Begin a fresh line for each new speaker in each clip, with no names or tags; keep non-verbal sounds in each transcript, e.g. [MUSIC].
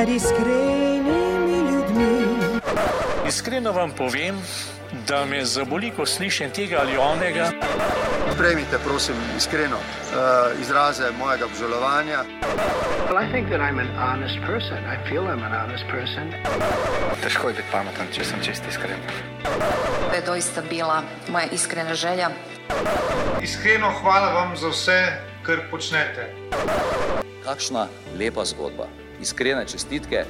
med iskrenimi ljudmi.
Iskreno vam povem, da me zaboli, ko slišim tega ali onega.
Prejmite, prosim, iskreno uh, izraze mojega obžalovanja.
Well, I think that I'm an honest person. I feel I'm an honest person.
Težko je biti pameten, če sem čest iskren.
To je doista bila moja iskrena želja.
Iskreno hvala vam za vse, kar počnete.
Kakšna lepa zgodba. Iskrene čestitke.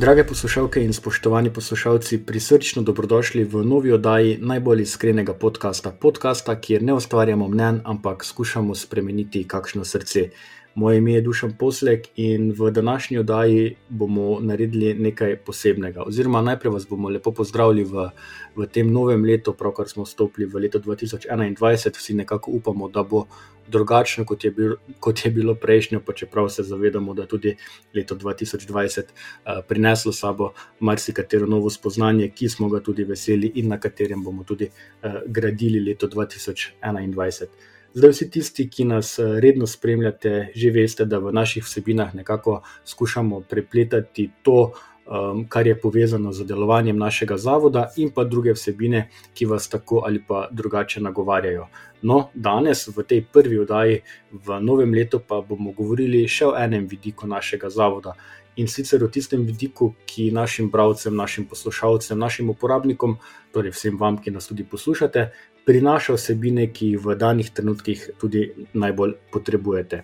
Drage poslušalke in spoštovani poslušalci, prisrčno dobrodošli v novi oddaji najbolj iskrenega podcasta. Podcasta, kjer ne ustvarjamo mnen, ampak skušamo spremeniti kakšno srce. Moje ime je Dušan Poslek in v današnji oddaji bomo naredili nekaj posebnega. Oziroma, najprej vas bomo lepo pozdravili v, v tem novem letu, pravkar smo vstopili v leto 2021. Vsi nekako upamo, da bo drugačno, kot je, bil, kot je bilo prejšnjo, pa čeprav se zavedamo, da tudi leto 2020 uh, prineslo sabo marsikatero novo spoznanje, ki smo ga tudi veseli in na katerem bomo tudi uh, gradili leto 2021. Zdaj, vsi tisti, ki nas redno spremljate, že veste, da v naših vsebinah nekako skušamo prepletati to, um, kar je povezano z delovanjem našega zavoda, in pa druge vsebine, ki vas tako ali pa drugače nagovarjajo. No, danes v tej prvi oddaji v novem letu pa bomo govorili še o enem vidiku našega zavoda. In sicer o tistem vidiku, ki našim bralcem, našim poslušalcem, našim uporabnikom, torej vsem vam, ki nas tudi poslušate, prinaša vsebine, ki jih v danih trenutkih tudi najbolj potrebujete.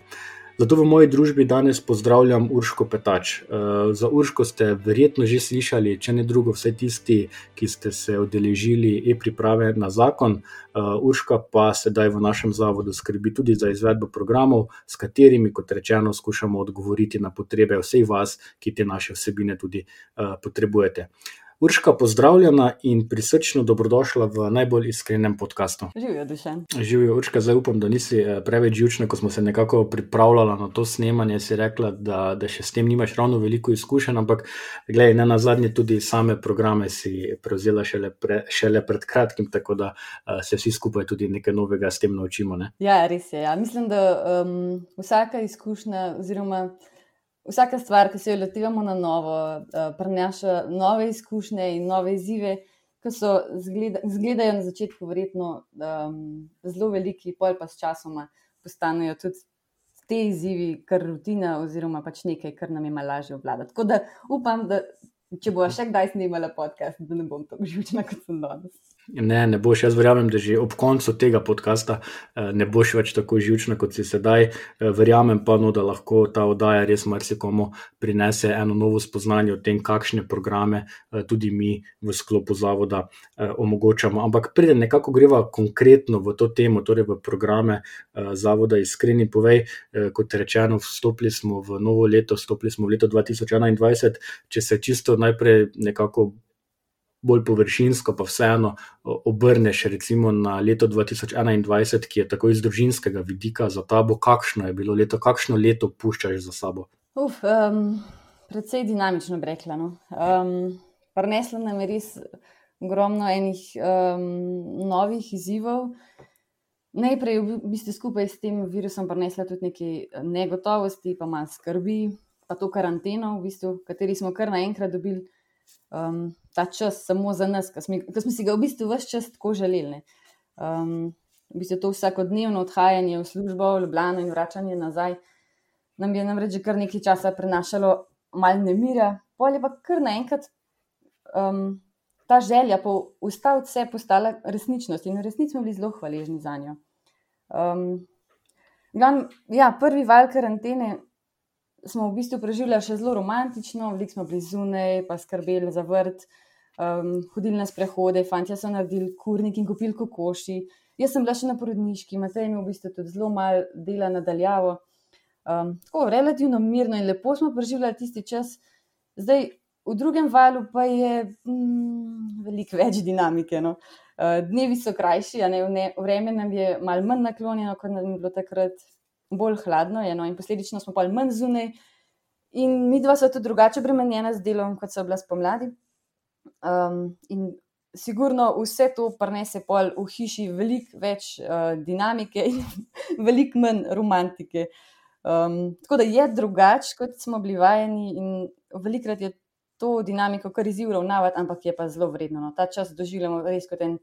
Zato v moji družbi danes pozdravljam Urško Petač. Eh, za Urško ste verjetno že slišali, če ne drugo, vse tisti, ki ste se odeležili e-priprave na zakon. Eh, Urška pa sedaj v našem zavodu skrbi tudi za izvedbo programov, s katerimi, kot rečeno, skušamo odgovoriti na potrebe vseh vas, ki te naše vsebine tudi eh, potrebujete. Urška, pozdravljena in prisrčno dobrodošla v najbolj iskrenem podkastu.
Živijo, dušen.
Živijo, Urška, zdaj upam, da nisi eh, preveč živčna, ko smo se nekako pripravljali na to snemanje. Si rekla, da, da še s tem nimaš ravno veliko izkušenj, ampak gledaj, ne na zadnje, tudi same programe si prevzela šele, pre, šele pred kratkim, tako da uh, se vsi skupaj tudi nekaj novega s tem naučimo. Ne?
Ja, res je. Ja. Mislim, da um, vsaka izkušnja oziroma vsaka stvar, ki se jo lotevamo na novo, uh, prenaša nove izkušnje in nove izzive, ki so zgleda, zgledajo na začetku verjetno um, zelo veliki, pol pa s časoma postanejo tudi te izzivi, kar rutina oziroma pač nekaj, kar nam je malo lažje obvladati. Tako da upam, da če bo še kdaj snimala podcast, da ne bom tako živčna, kot sem danes.
Ne, ne boš. Jaz verjamem, da že ob koncu tega podcasta eh, ne boš več tako živčna, kot si sedaj. Eh, verjamem pa, no, da lahko ta oddaja res marsikomu prinese eno novo spoznanje o tem, kakšne programe eh, tudi mi v sklopu zavoda omogočamo. Ampak preden nekako greva konkretno v to temo, torej v programe zavoda, iskreni povej, kot rečeno, vstopili smo v novo leto, vstopili smo v leto 2021. Če se čisto najprej nekako bolj površinsko, pa vseeno obrneš recimo na leto 2021, ki je tako iz družinskega vidika za tabo, kakšno je bilo leto, kakšno leto puščaš za sabo?
Uf, um, predvsej dinamično brekla. No. Um, Prinesla nam je res ogromno enih um, novih izzivov. Najprej v bistvu skupaj s tem virusom prinesla tudi nekaj negotovosti, pa malo skrbi, pa to karanteno, v bistvu, kateri smo kar naenkrat dobili um, ta čas samo za nas, ki smo, smo si ga v bistvu vse čas tako želeli. Um, v bistvu to vsakodnevno odhajanje v službo, v Ljubljano in vračanje nazaj, nam je namreč že kar nekaj časa prenašalo malo nemira, polje pa kar naenkrat. Um, Ta želja po ustaviti vse postala resničnost in v resnici smo bili zelo hvaležni za njo. Um, ja, prvi val karantene smo v bistvu preživljali še zelo romantično, veliko smo bili zunaj, pa skrbeli za vrt, um, hodili na sprehode, fanti so naredili kurnik in kupili kokoši. Jaz sem bila še na porodniški, Matej ima v bistvu tudi zelo malo dela nadaljavo. Um, tako relativno mirno in lepo smo preživljali tisti čas. Zdaj, v drugem valu pa je mm, veliko več dinamike. No. Uh, dnevi so krajši, ne, vreme nam je malo manj naklonjeno, kot nam je bilo takrat bolj hladno je, no, in posledično smo pa manj zunaj. In mi dva so tudi drugače bremenjena z delom, kot so bila spomladi. Um, in sigurno vse to prenese pol v hiši veliko več uh, dinamike in [LAUGHS] veliko manj romantike. Um, tako da je drugače, kot smo bili vajeni, in velikrat je to dinamiko kar izziv ravnavati, ampak je pa zelo vredno. No. Ta čas doživljamo res kot en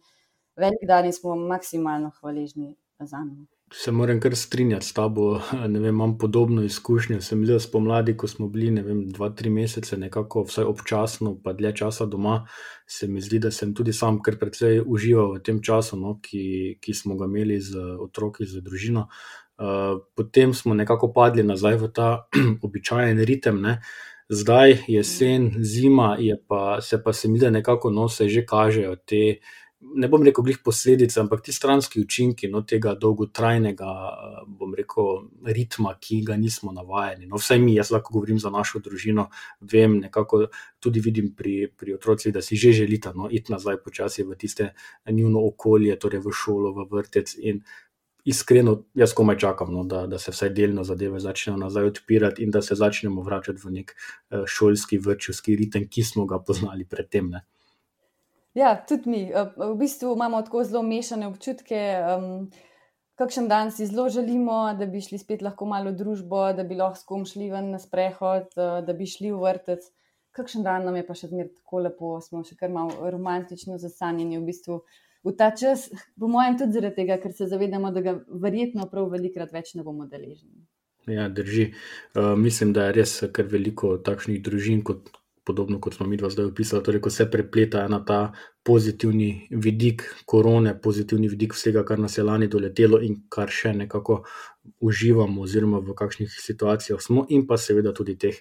velik dan in smo maksimalno hvaležni za njega.
Se moram kar strinjati s tabo. [LAUGHS] Vem, imam podobno izkušnjo. Sem bil spomladi, ko smo bili vem, dva, tri mesece, nekako vsaj občasno, pa dlje časa doma. Se mi zdi, da sem tudi sam kar precej užival v tem času, no, ki, ki smo ga imeli z otroki, z družino. Uh, potem smo nekako padli nazaj v ta [CLEARS THROAT] običajen ritem. Ne. Zdaj, jesen, zima, pa, se pa se mi da nekako no, se že kažejo te ne bom rekel, glih posledice, ampak ti stranski učinki no, tega dolgotrajnega, bom rekel, ritma, ki ga nismo navajeni. No, vsaj mi, jaz lahko govorim za našo družino, vem, nekako tudi vidim pri, pri otrocih, da si že želita no, iti nazaj počasi v tiste njihovo okolje, torej v šolo, v vrtec. In iskreno, jaz komaj čakam, no, da, da se vsaj delno zadeve začnejo nazaj odpirati in da se začnemo vračati v nek eh, šolski, vrčevski ritem, ki smo ga poznali predtem. Ne.
Ja, tudi mi. Eh, v bistvu imamo tako zelo mešane občutke. Um, kakšen dan si zelo želimo, da bi šli spet lahko malo v družbo, da bi lahko s kom šli ven na sprehod, eh, da bi šli v vrtec. Kakšen dan nam je pa še zmeraj tako lepo, smo še kar malo romantično zasanjeni v bistvu. V ta čas, po mojem, tudi zaradi tega, ker se zavedamo, da ga verjetno prav velikrat več ne bomo deležni.
Ja, drži. Uh, mislim, da je res kar veliko takšnih družin, kot, podobno kot smo mi dva zdaj opisali, torej ko se prepleta ena ta pozitivni vidik korone, pozitivni vidik vsega, kar nas je lani doletelo in kar še nekako uživamo, oziroma v kakšnih situacijah smo, in pa seveda tudi teh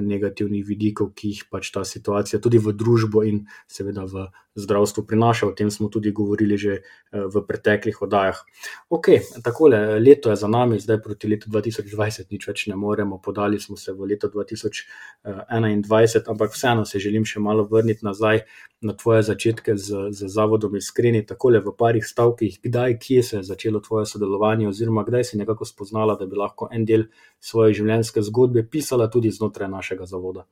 negativnih vidikov, ki jih pač ta situacija tudi v družbo in seveda v zdravstvo prinaša. O tem smo tudi govorili že eh, v preteklih oddajah. Ok, takole, leto je za nami, zdaj proti letu 2020, nič več ne moremo, podali smo se v leto 2021, ampak vseeno se želim še malo vrniti nazaj na tvoje začetke z, z Zavodom Iskreni, tako le v parih stavkih, kdaj, kje se je začelo tvoje sodelovanje, oziroma kdaj si nekako spoznala, da bi lahko en del svoje življenjske zgodbe pisala tudi znotraj našega zavoda.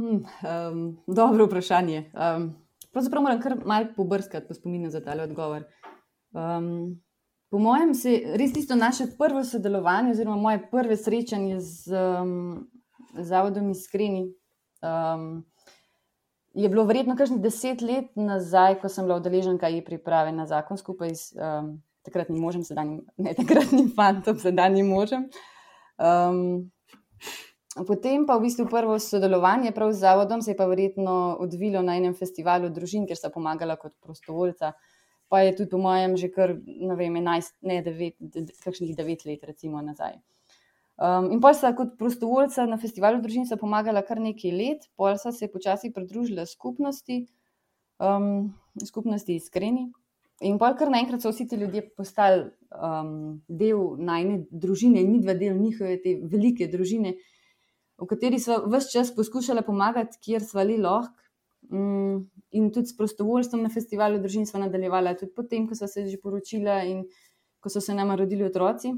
Hmm, um, dobro vprašanje. Um, pravzaprav moram kar malce pobrskati po spominu za tale odgovor. Um, po mojem, se res tisto naše prvo sodelovanje, oziroma moje prve srečanje z um, Zavodom Iskreni. Um, je bilo verjetno kakšnih deset let nazaj, ko sem bila udeleženka in priprave na zakon skupaj s um, takratnim možem, sedanjim, ne takratnim fantom, sedanjim možem. Um, potem pa v bistvu prvo sodelovanje prav z zavodom se je pa verjetno odvilo na enem festivalu družin, kjer sta pomagala kot prostovoljca. Pa je tudi po mojem že kar, ne vem, 11, ne 9, kakšnih 9 let recimo nazaj. Um, in pa sta kot prostovoljca na festivalu družin pomagala kar nekaj let, pol sta se počasi pridružila skupnosti, um, skupnosti iskreni. In pa kar naenkrat so vsi ti ljudje postali um, del najne družine, in ni dva del njihove te velike družine, v kateri so vse čas poskušali pomagati, kjer so bili lahko. Um, in tudi s prostovoljstvom na festivalu družin smo nadaljevali, tudi potem, ko so se že poročila in ko so se nam rodili otroci.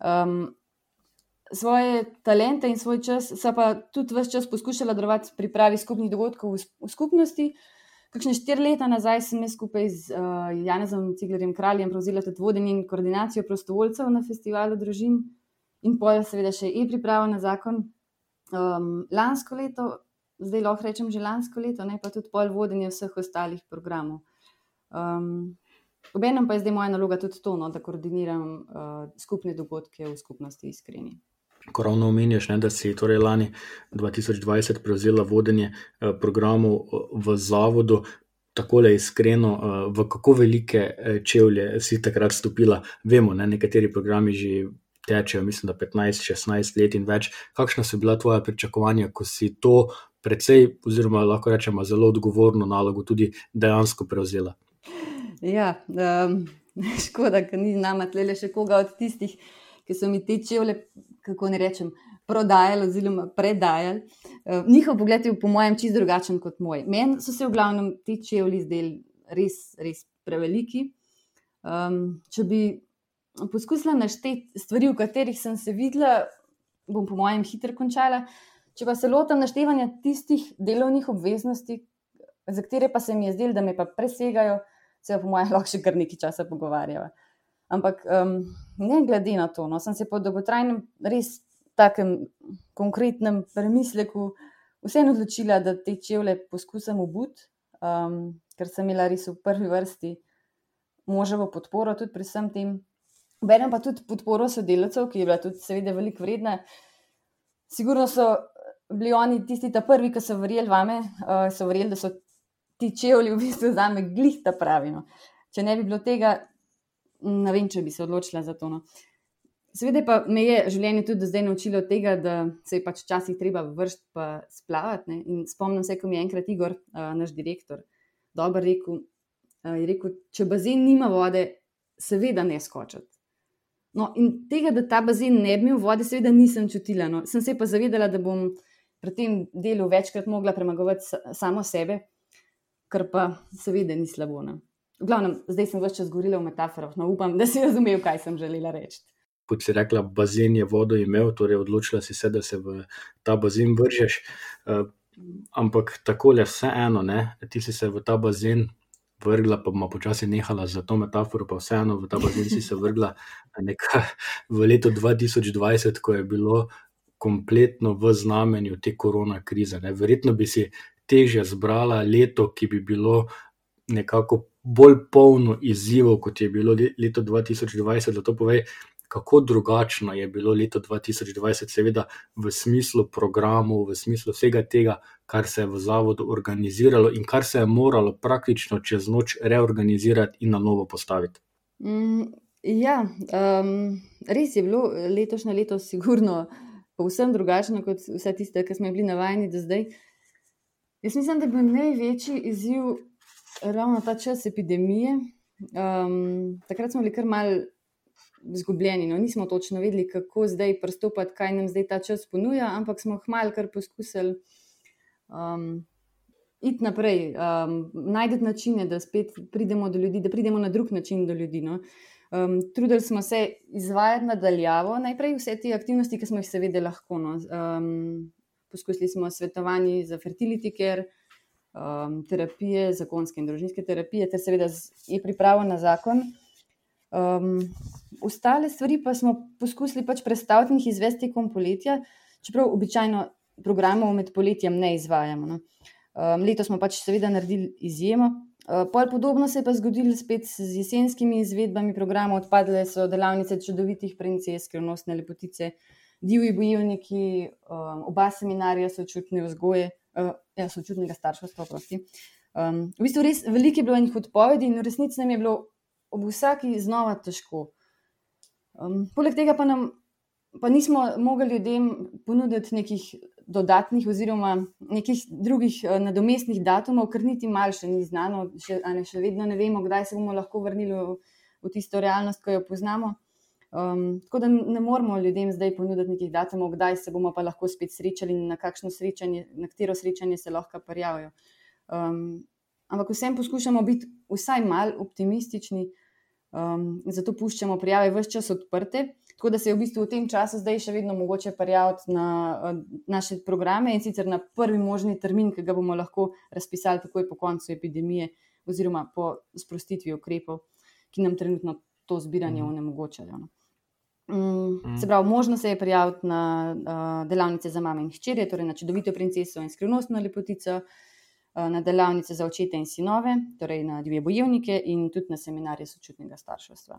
Um, svoje talente in svoj čas, so pa tudi vse čas poskušala delovati pri pripravi skupnih dogodkov v, v skupnosti. Kakšne štiri leta nazaj sem jaz skupaj z uh, Janezom Ciglerjem Kraljem prevzela tudi vodenje in koordinacijo prostovoljcev na festivalu družin in pojem seveda še e-pripravo na zakon. Um, lansko leto, zdaj lahko rečem že lansko leto, ne pa tudi pol vodenje vseh ostalih programov. Um, Obenem pa je zdaj moja naloga tudi to, no, da koordiniram uh, skupne dogodke v skupnosti iskreni.
Ko ravno omenjaš, da si torej lani 2020 prevzela vodenje eh, programov eh, v zavodu, tako le iskreno, eh, v kako velike čevlje si takrat stopila. Vemo, da nekateri programi že tečejo, mislim, da 15-16 let in več. Kakšna so bila tvoja pričakovanja, ko si to precej, oziroma lahko rečemo, zelo odgovorno nalogo tudi dejansko prevzela?
Ja, um, [LAUGHS] škoda, da ni z nami tle še koga od tistih, ki so mi te čevlje kako ne rečem, prodajali oziroma predajali. Uh, njihov pogled je, po mojem, čist drugačen kot moj. Meni so se v glavnem ti čevlji zdeli res, res preveliki. Um, če bi poskusila našteti stvari, v katerih sem se videla, bom po mojem hitro končala. Če pa se lotim naštevanja tistih delovnih obveznosti, za katere pa se mi je zdelo, da me pa presegajo, se po mojem [LAUGHS] lahko še kar nekaj časa pogovarjava. Ampak um, ne glede na to, no, sem se po dolgotrajnem, res takem konkretnem premisleku vseeno odločila, da te čevlje poskusim obuti, um, ker sem imela res v prvi vrsti moževo podporo tudi pri vsem tem. Berem pa tudi podporo sodelavcev, ki je bila tudi, seveda, veliko vredna. Sigurno so bili oni tisti, ta prvi, ki so verjeli vame, uh, so verjeli, da so ti čevlji v bistvu za me glihta pravijo. Če ne bi bilo tega, ne vem, če bi se odločila za to. No. Seveda pa me je življenje tudi do zdaj naučilo tega, da se je pač včasih treba vršiti pa splavati. Ne. In spomnim se, ko mi je enkrat Igor, uh, naš direktor, dobro rekel, uh, je rekel, če bazen nima vode, seveda ne skočiti. No, in tega, da ta bazen ne bi imel vode, seveda nisem čutila. No. Sem se pa zavedala, da bom pri tem delu večkrat mogla premagovati samo sebe, kar pa seveda ni slabo. No. V glavnem, zdaj sem več čas govorila v metaforah, no upam, da si razumel, kaj sem želela reči.
Kot si rekla, bazen je vodo imel, torej odločila si se, da se v ta bazen vržeš. Uh, ampak tako je vseeno, ne? ti si se v ta bazen vrgla, pa bomo počasi nehala za to metaforo, pa vseeno v ta bazen si se vrgla v letu 2020, ko je bilo kompletno v znamenju te korona krize. Ne? Verjetno bi si težje zbrala leto, ki bi bilo nekako bolj polno izzivov, kot je bilo leto 2020. Zato povej, kako drugačno je bilo leto 2020, seveda v smislu programov, v smislu vsega tega, kar se je v zavodu organiziralo in kar se je moralo praktično čez noč reorganizirati in na novo postaviti.
Mm, ja, res je bilo letošnje leto, sigurno, povsem drugačno kot vse tiste, ki smo bili navajeni do zdaj. Jaz mislim, da je bil največji izziv ravno ta čas epidemije. Um, takrat smo bili kar malce izgubljeni. No, nismo točno vedeli, kako zdaj pristopiti, kaj nam zdaj ta čas ponuja, ampak smo hmalo kar poskusili um, iti naprej, um, najti načine, da spet pridemo do ljudi, da pridemo na drug način do ljudi. No. Um, trudili smo se izvajati nadaljavo, najprej vse te aktivnosti, ki smo jih seveda lahko. No. Um, poskusili smo svetovanje za fertility care. Um, terapije, zakonske in družinske terapije, ter seveda je pripravljen na zakon, Um, ostale stvari pa smo poskusili pač predstaviti in izvesti tekom poletja, čeprav običajno programov med poletjem ne izvajamo. No. Um, leto smo pač seveda naredili izjemo. Uh, pol podobno se je pa zgodilo spet z jesenskimi izvedbami programov. Odpadle so delavnice čudovitih princes, skrivnostne lepotice, divji bojevniki, um, oba seminarija sočutne vzgoje, uh, ja, sočutnega starševstva. Um, v bistvu res veliko je bilo njih odpovedi in v resnici nam je bilo ob vsaki znova težko. Um, poleg tega pa nam pa nismo mogli ljudem ponuditi nekih dodatnih oziroma nekih drugih uh, nadomestnih datumov, ker niti malo še ni znano, še, ne, še vedno ne vemo, kdaj se bomo lahko vrnili v, v tisto realnost, ki jo poznamo. Um, tako da ne moramo ljudem zdaj ponuditi nekih datumov, kdaj se bomo pa lahko spet srečali in na, srečanje, na katero srečanje se lahko prijavijo. Um, ampak vsem poskušamo biti vsaj malo optimistični, um, zato puščamo prijave vse čas odprte. Tako da se je v bistvu v tem času zdaj še vedno mogoče prijaviti na uh, naše programe in sicer na prvi možni termin, ki ga bomo lahko razpisali takoj po koncu epidemije, oziroma po sprostitvi ukrepov, ki nam trenutno to zbiranje mhm. onemogočajo. No. Um, se pravi, možno se je prijaviti na uh, delavnice za mame in hčerje, torej na čudovito princeso in skrivnostno lepotico. Eh, na delavnice za očete in sinove, torej na dve bojevnike in tudi na seminarje sočutnega starševstva.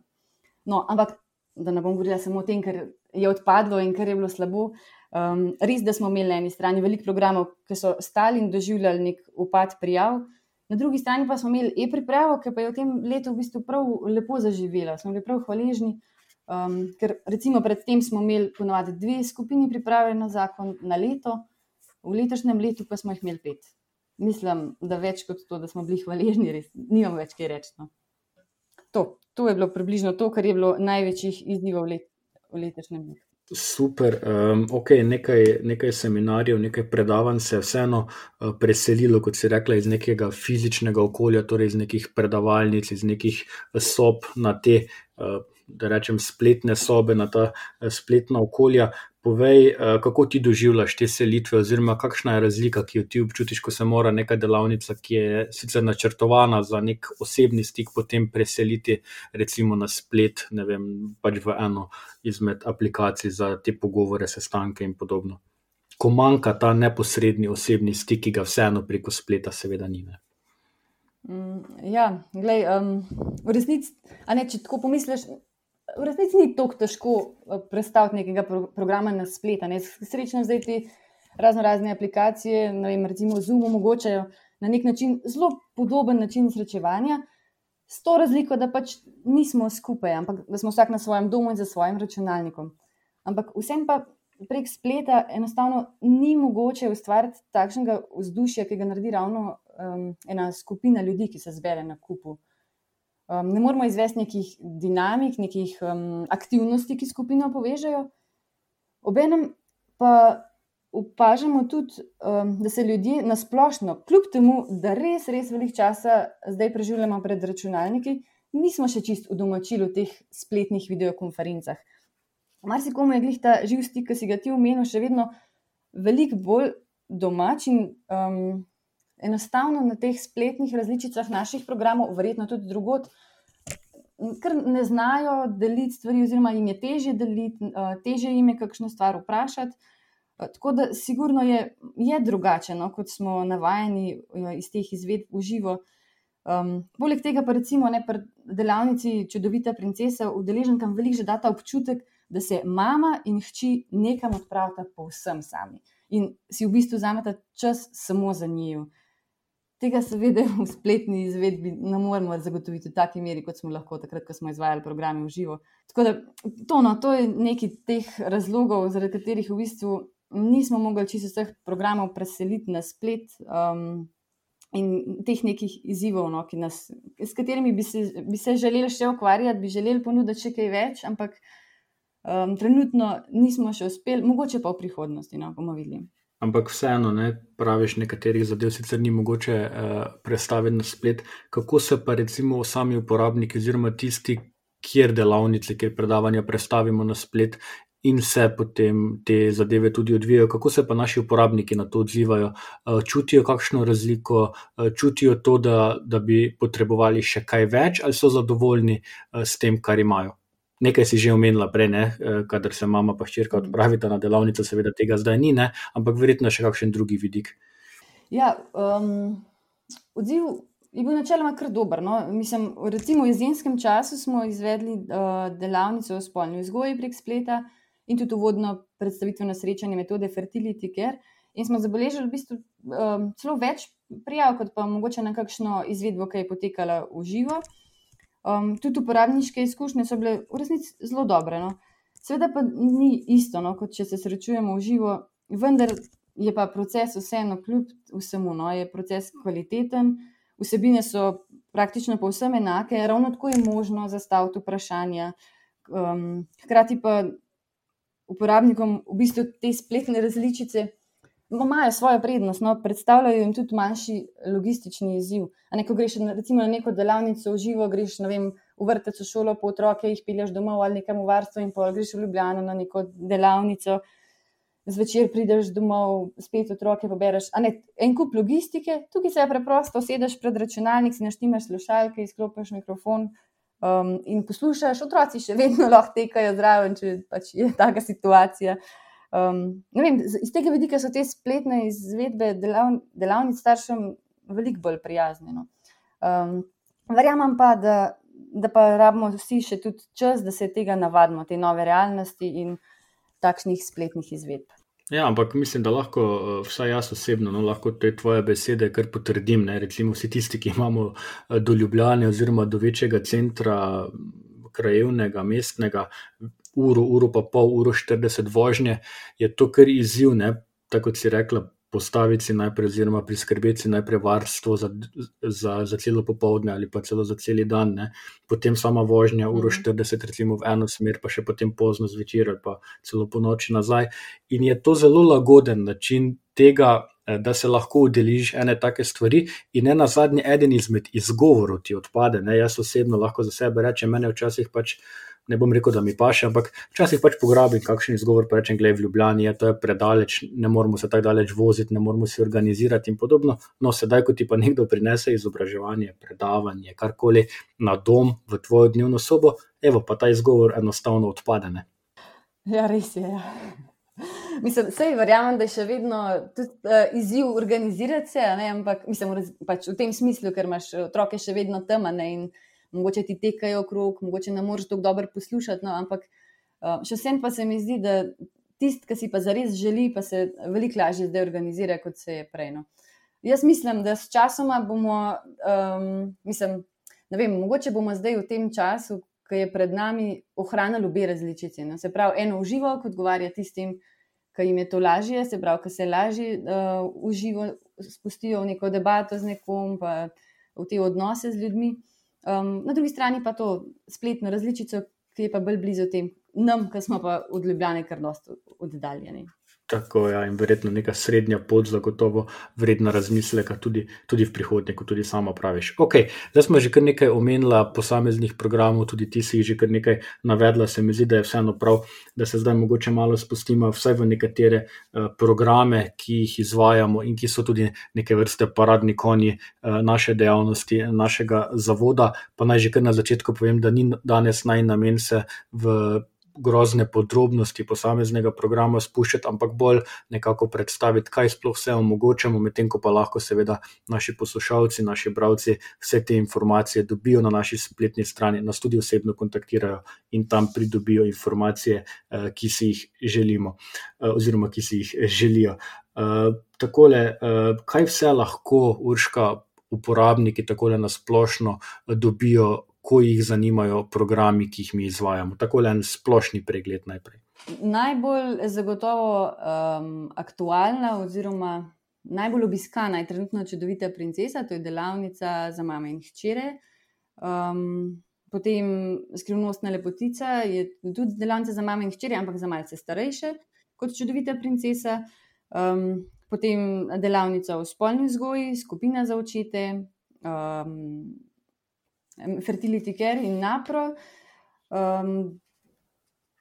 No, ampak da ne bom govorila samo o tem, kar je odpadlo in kar je bilo slabo. Um, res, da smo imeli na eni strani veliko programov, ki so stali in doživljali nek upad prijav, na drugi strani pa smo imeli e-pripravo, ki pa je v tem letu v bistvu prav lepo zaživela. Smo bili prav hvaležni, um, ker recimo predtem smo imeli ponovadi dve skupini priprave na zakon na leto, v letošnjem letu pa smo jih imeli pet mislim, da več kot to, da smo bili hvaležni, res nimamo več kaj reči. No. To, to je bilo približno to, kar je bilo največjih izzivov let, v letošnjem letu.
Super, um, ok, nekaj, nekaj seminarjev, nekaj predavanj se je vseeno uh, preselilo, kot si rekla, iz nekega fizičnega okolja, torej iz nekih predavalnic, iz nekih sob na te uh, da rečem, spletne sobe, na ta spletna okolja. Povej, kako ti doživljaš te selitve, oziroma kakšna je razlika, ki jo ti občutiš, ko se mora neka delavnica, ki je sicer načrtovana za nek osebni stik, potem preseliti, recimo na splet, ne vem, pač v eno izmed aplikacij za te pogovore, sestanke in podobno. Ko manjka ta neposredni osebni stik, ki ga vseeno preko spleta, seveda, ni. Ne?
Mm, ja, glej, um, v resnici, ne, če tako pomisliš, v resnici ni tako težko eh, predstaviti nekega pro programa na spletu. Srečno zdaj ti razno razne aplikacije, vem, recimo Zoom, omogočajo na nek način zelo podoben način srečevanja, s to razliko, da pač nismo skupaj, ampak da smo vsak na svojem domu in za svojim računalnikom. Ampak vsem pa prek spleta enostavno ni mogoče ustvariti takšnega vzdušja, ki ga naredi ravno um, ena skupina ljudi, ki se zbere na kupu. Um, ne moramo izvesti nekih dinamik, nekih um, aktivnosti, ki skupino povežejo. Obenem pa opažamo tudi, um, da se ljudje na splošno, kljub temu, da res, res veliko časa zdaj preživljamo pred računalniki, nismo še čist v domačilu teh spletnih videokonferencah. Mar si komu je glih ta živ stik, ki si ga ti omenil, še vedno veliko bolj domač in um, enostavno na teh spletnih različicah naših programov, verjetno tudi drugot, ker ne znajo deliti stvari, oziroma jim je teže deliti, uh, teže jim je kakšno stvar vprašati. Uh, tako da, sigurno je, je drugače, no, kot smo navajeni uh, iz teh izvedb v živo. Um, poleg tega, pa recimo ne pri delavnici Čudovita princesa, udeleženkam veliko že data občutek, da se mama in hči nekam odpravita povsem sami in si v bistvu vzameta čas samo za njiju. Tega, seveda, v spletni izvedbi ne moremo zagotoviti v taki meri, kot smo lahko takrat, ko smo izvajali programe v živo. Tako da, to, no, to je nekaj teh razlogov, zaradi katerih v bistvu nismo mogli čisto vseh programov preseliti na splet. Um, In teh nekih izzivov, no, nas, s katerimi bi se, bi se želeli še ukvarjati, bi želeli ponuditi še kaj več, ampak Um, trenutno nismo še uspeli, mogoče pa v prihodnosti, no, bomo videli.
Ampak vseeno, ne, praviš, nekaterih zadev sicer ni mogoče uh, predstaviti na splet. Kako se pa recimo sami uporabniki, oziroma tisti, kjer delavnice, kjer predavanja predstavimo na splet in se potem te zadeve tudi odvijajo, kako se pa naši uporabniki na to odzivajo, uh, čutijo kakšno razliko, uh, čutijo to, da, da bi potrebovali še kaj več, ali so zadovoljni uh, s tem, kar imajo. Nekaj si že omenila prej, ne? Eh, kadar se mama in hčerka odpravita na delavnico, seveda tega zdaj ni, ne? ampak verjetno še kakšen drugi vidik.
Ja, um, odziv je bil načeloma kar dober. No? Mislim, recimo v jesenskem času smo izvedli uh, delavnico o spolni vzgoji prek spleta in tudi uvodno predstavitveno srečanje metode Fertility Care. In smo zabeležili v bistvu um, celo več prijav, kot pa mogoče na kakšno izvedbo, ki je potekala v živo. Um, tudi uporabniške izkušnje so bile v resnici zelo dobre. No. Sveda pa ni isto, no, kot če se srečujemo v živo, vendar je pa proces vseeno, kljub vsemu, no, je proces kvaliteten, vsebine so praktično povsem enake, ravno tako je možno zastaviti vprašanja. Um, hkrati pa uporabnikom v bistvu te spletne različice imajo svojo prednost, no, predstavljajo jim tudi manjši logistični izziv. Ne, ko greš recimo, na neko delavnico v živo, greš vem, v vrtec, v šolo, po otroke, jih pelješ domov ali nekam v varstvo in pol greš v Ljubljano na neko delavnico. Zvečer prideš domov, spet otroke pobereš. Ne, en kup logistike, tukaj se je preprosto, sedeš pred računalnik, si naštimaš slušalke, izklopiš mikrofon um, in poslušaš. Otroci še vedno [LAUGHS] lahko tekajo zraven, če pač je taka situacija. Um, vem, iz tega vidika so te spletne izvedbe delav, delavnic staršem veliko bolj prijazne. No. Um, verjamem pa, da, da pa rabimo vsi še tudi čas, da se tega navadimo, te nove realnosti in takšnih spletnih izvedb.
Ja, ampak mislim, da lahko, eh, vsaj jaz osebno, no, lahko te tvoje besede kar potrdim. Ne? Recimo, vsi tisti, ki imamo eh, do Ljubljana oziroma do večjega centra, krajevnega, mestnega, uro, uro pa pol, uro 40 vožnje, je to kar izziv, ne? tako kot si rekla, postaviti si najprej, oziroma priskrbeti si najprej varstvo za, za, za celo popoldne ali pa celo za cel dan, ne? potem sama vožnja, uro 40, mhm. recimo v eno smer, pa še potem pozno zvečer ali pa celo po noči nazaj. In je to zelo lagoden način tega. Eh, da se lahko udeležiš ene take stvari, in ne na zadnji, eden izmed izgovorov ti odpade. Ne? Jaz osebno lahko za sebe rečem, mene včasih pač uh, ne bom rekel, da mi paše, ampak včasih pač pograbim kakšen izgovor, pa rečem, gledaj, v Ljubljani je to je predaleč, ne moramo se tako daleč voziti, ne moramo si organizirati in podobno. No, sedaj, ko ti pa nekdo prinese izobraževanje, predavanje, karkoli na dom, v tvojo dnevno sobo, evo, pa ta izgovor enostavno odpade. Ne?
Ja, res je. Ja. Mislim, vse verjamem, da je še vedno tudi, uh, izziv organizirati se, ne, ampak mislim, pač v tem smislu, ker imaš otroke še vedno tam in mogoče ti tekajo okrog, mogoče ne moreš tako dobro poslušati. No, ampak uh, še vsem pa se mi zdi, da tisti, ki si pa zares želi, pa se veliko lažje zdaj organizira, kot se je prej. No. Jaz mislim, da s časoma bomo, um, mislim, ne vem, mogoče bomo zdaj v tem času, ki je pred nami, ohranili obe različici. No. Se pravi, eno uživo, kot odgovarja tistim, ki jim je to lažje, se pravi, ki se lažje uh, uživo spustijo v neko debato z nekom, pa v te odnose z ljudmi. Um, na drugi strani pa to spletno različico, ki je pa bolj blizu tem, nam, ki smo pa od Ljubljana kar dosto oddaljeni.
Tako je, ja, in verjetno neka srednja pot, zagotovo vredna razmisleka tudi, tudi v prihodnje, kot tudi sama praviš. Ok, zdaj smo že kar nekaj omenila posameznih programov, tudi ti si jih že kar nekaj navedla. Se mi zdi, da je vseeno prav, da se zdaj mogoče malo spustimo vsaj v nekatere uh, programe, ki jih izvajamo in ki so tudi neke vrste paradni konji uh, naše dejavnosti, našega zavoda. Pa naj že kar na začetku povem, da ni danes naj namen se v grozne podrobnosti posameznega programa spuščati, ampak bolj nekako predstaviti, kaj sploh vse omogočamo, medtem ko pa lahko seveda naši poslušalci, naši bralci vse te informacije dobijo na naši spletni strani, nas tudi osebno kontaktirajo in tam pridobijo informacije, eh, ki si jih želimo eh, oziroma ki si jih želijo. Eh, takole, kaj vse lahko urška uporabniki takole nasplošno dobijo ko jih zanimajo programi, ki jih mi izvajamo. Tako le en splošni pregled najprej.
Najbolj zagotovo um, aktualna, oziroma najbolj obiskana je trenutno čudovita princesa, to je delavnica za mame in hčere. Um, potem skrivnostna lepotica je tudi delavnica za mame in hčere, ampak za malce starejše kot čudovita princesa. Um, potem delavnica v spolni vzgoji, skupina za očete. Um, fertility care in napro, um,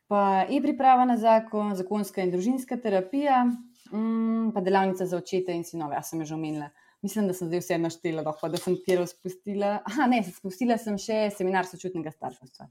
pa je priprava na zakon, zakonska in družinska terapija, um, pa delavnica za očete in sinove. Jaz sem že omenila. Mislim, da sem zdaj vse naštela, da sem kjer spustila. Aha, ne, spustila sem še seminar sočutnega starševstva.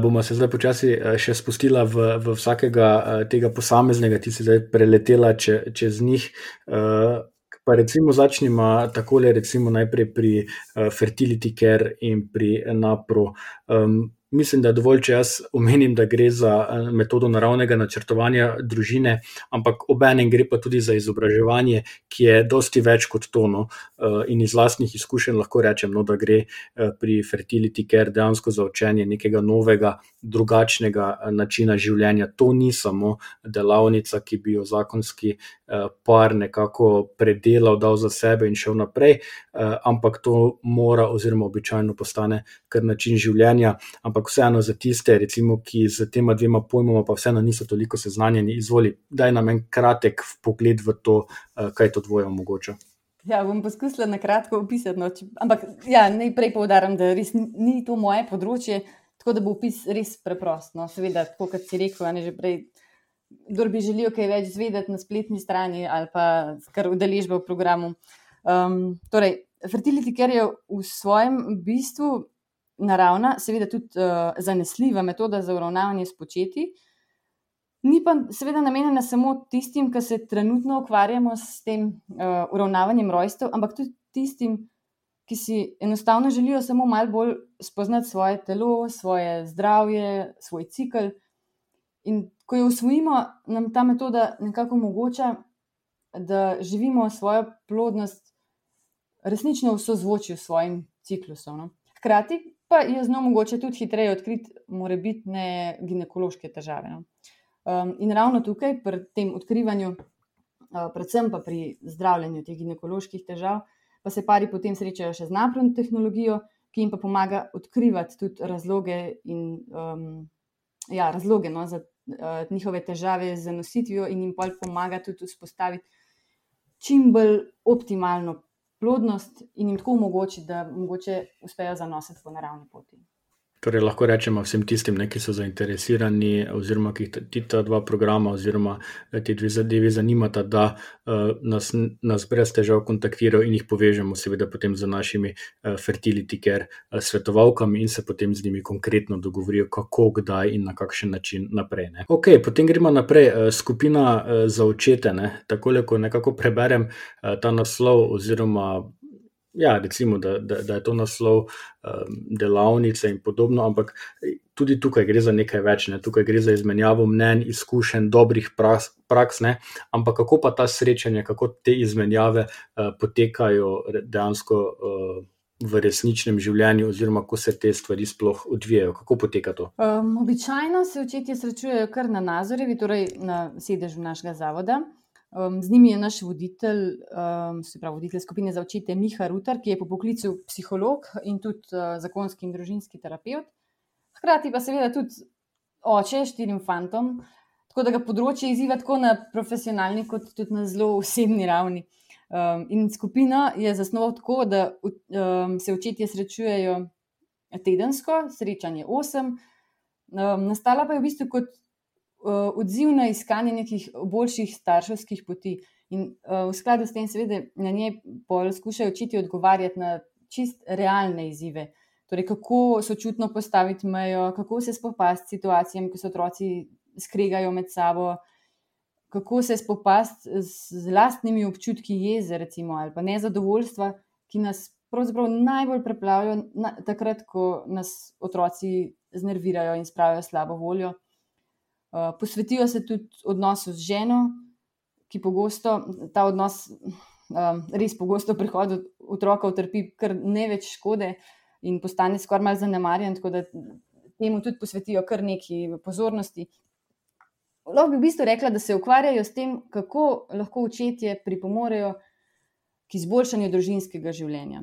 Bomo se zdaj počasi eh, še spustili v, v vsakega eh, tega posameznega, ti si zdaj preletela če, čez njih. Uh, Pa recimo začnimo tako, recimo najprej pri uh, fertility care in pri napro. Um, mislim, da je dovolj, če jaz omenim, da gre za eh, metodo naravnega načrtovanja družine, ampak obenem gre pa tudi za izobraževanje, ki je dosti več kot tono. Eh, in iz vlastnih izkušenj lahko rečem, no, da gre eh, pri fertility care dejansko za učenje nekega novega, drugačnega načina življenja. To ni samo delavnica, ki bi jo zakonski par nekako predelal, dal za sebe in šel naprej, ampak to mora, oziroma običajno postane kar način življenja. Ampak ampak vseeno za tiste, recimo, ki z tema dvema pojmoma pa vseeno niso toliko seznanjeni, izvoli, daj nam en kratek pogled v to, eh, kaj to dvoje omogoča.
Ja, bom poskusila na kratko opisati. No, če, ampak ja, najprej povdarim, da res ni to moje področje, tako da bo opis res preprost. No, seveda, tako kot si rekel, ne že prej. Kdo bi želel kaj več izvedeti na spletni strani ali pa kar udeležbe v programu. Um, torej, Fertility Care je v svojem bistvu naravna, seveda tudi uh, zanesljiva metoda za uravnavanje s početi. Ni pa seveda namenjena samo tistim, ki se trenutno ukvarjamo s tem uh, uravnavanjem rojstev, ampak tudi tistim, ki si enostavno želijo samo malo bolj spoznati svoje telo, svoje zdravje, svoj cikl. In ko jo usvojimo, nam ta metoda nekako omogoča, da živimo svojo plodnost resnično v sozvočju s svojim ciklusom. No. Hkrati pa je z njo mogoče tudi hitreje odkriti morebitne ginekološke težave. No. Um, in ravno tukaj, pri tem odkrivanju, uh, predvsem pa pri zdravljenju teh ginekoloških težav, pa se pari potem srečajo še z napredno tehnologijo, ki jim pa pomaga odkrivati tudi razloge, in, um, ja, razloge no, za uh, njihove težave z nositvijo, in jim pa pomaga tudi vzpostaviti čim bolj optimalno plodnost in jim tako omogočiti, da mogoče uspejo zanositi po naravni poti.
Torej, lahko rečemo vsem tistim, ne, ki so zainteresirani, oziroma ki jih ti ta dva programa, oziroma eh, ti dve zadevi zanimata, da uh, nas, nas brez težav kontaktirajo in jih povežemo, seveda, potem z našimi uh, fertility care uh, svetovalkami in se potem z njimi konkretno dogovorijo, kako, kdaj in na kakšen način naprej. Ne. Ok, potem gremo naprej. Uh, skupina uh, za očete. Ne. Tako, ko nekako preberem uh, ta naslov, oziroma ja, recimo, da, da, da je to naslov um, delavnice in podobno, ampak tudi tukaj gre za nekaj več, ne? tukaj gre za izmenjavo mnen, izkušenj, dobrih praks, praks ampak kako pa ta srečanja, kako te izmenjave uh, potekajo dejansko. Uh, V resničnem življenju, oziroma kako se te stvari sploh odvijajo, kako poteka to?
Um, običajno se očetje srečujejo kar na Nazorevi, torej na sedežu našega zavoda. Um, z njimi je naš voditelj, um, se pravi, voditelj skupine za očete Miha Rutar, ki je po poklicu psiholog in tudi uh, zakonski in družinski terapeut. Hkrati pa seveda tudi oče štirim fantom, tako da ga področje izziva tako na profesionalni, kot tudi na zelo osebni ravni. Um, in skupina je zasnovala tako, da um, se očetje srečujejo tedensko, srečanje osem. Um, nastala pa je v bistvu kot odziv na iskanje nekih boljših starševskih poti. In uh, v skladu s tem, seveda, na njej poskušajo učiti odgovarjati na čist realne izzive. Torej, kako sočutno postaviti mejo, kako se spopasti s situacijami, ko se otroci skregajo med sabo, kako se spopasti z lastnimi občutki jeze, recimo, ali pa nezadovoljstva, ki nas pravzaprav najbolj preplavljajo na, takrat, ko nas otroci znervirajo in spravijo slabo voljo. Eh, posvetijo se tudi odnosu z ženo, ki pogosto ta odnos, um, res pogosto prihodu otroka utrpi kar ne več škode in postane skoraj malo zanemarjen, tako da temu tudi posvetijo kar nekaj pozornosti. Lahko bi v bistvu rekla, da se ukvarjajo s tem, kako lahko očetje pripomorejo k izboljšanju družinskega življenja.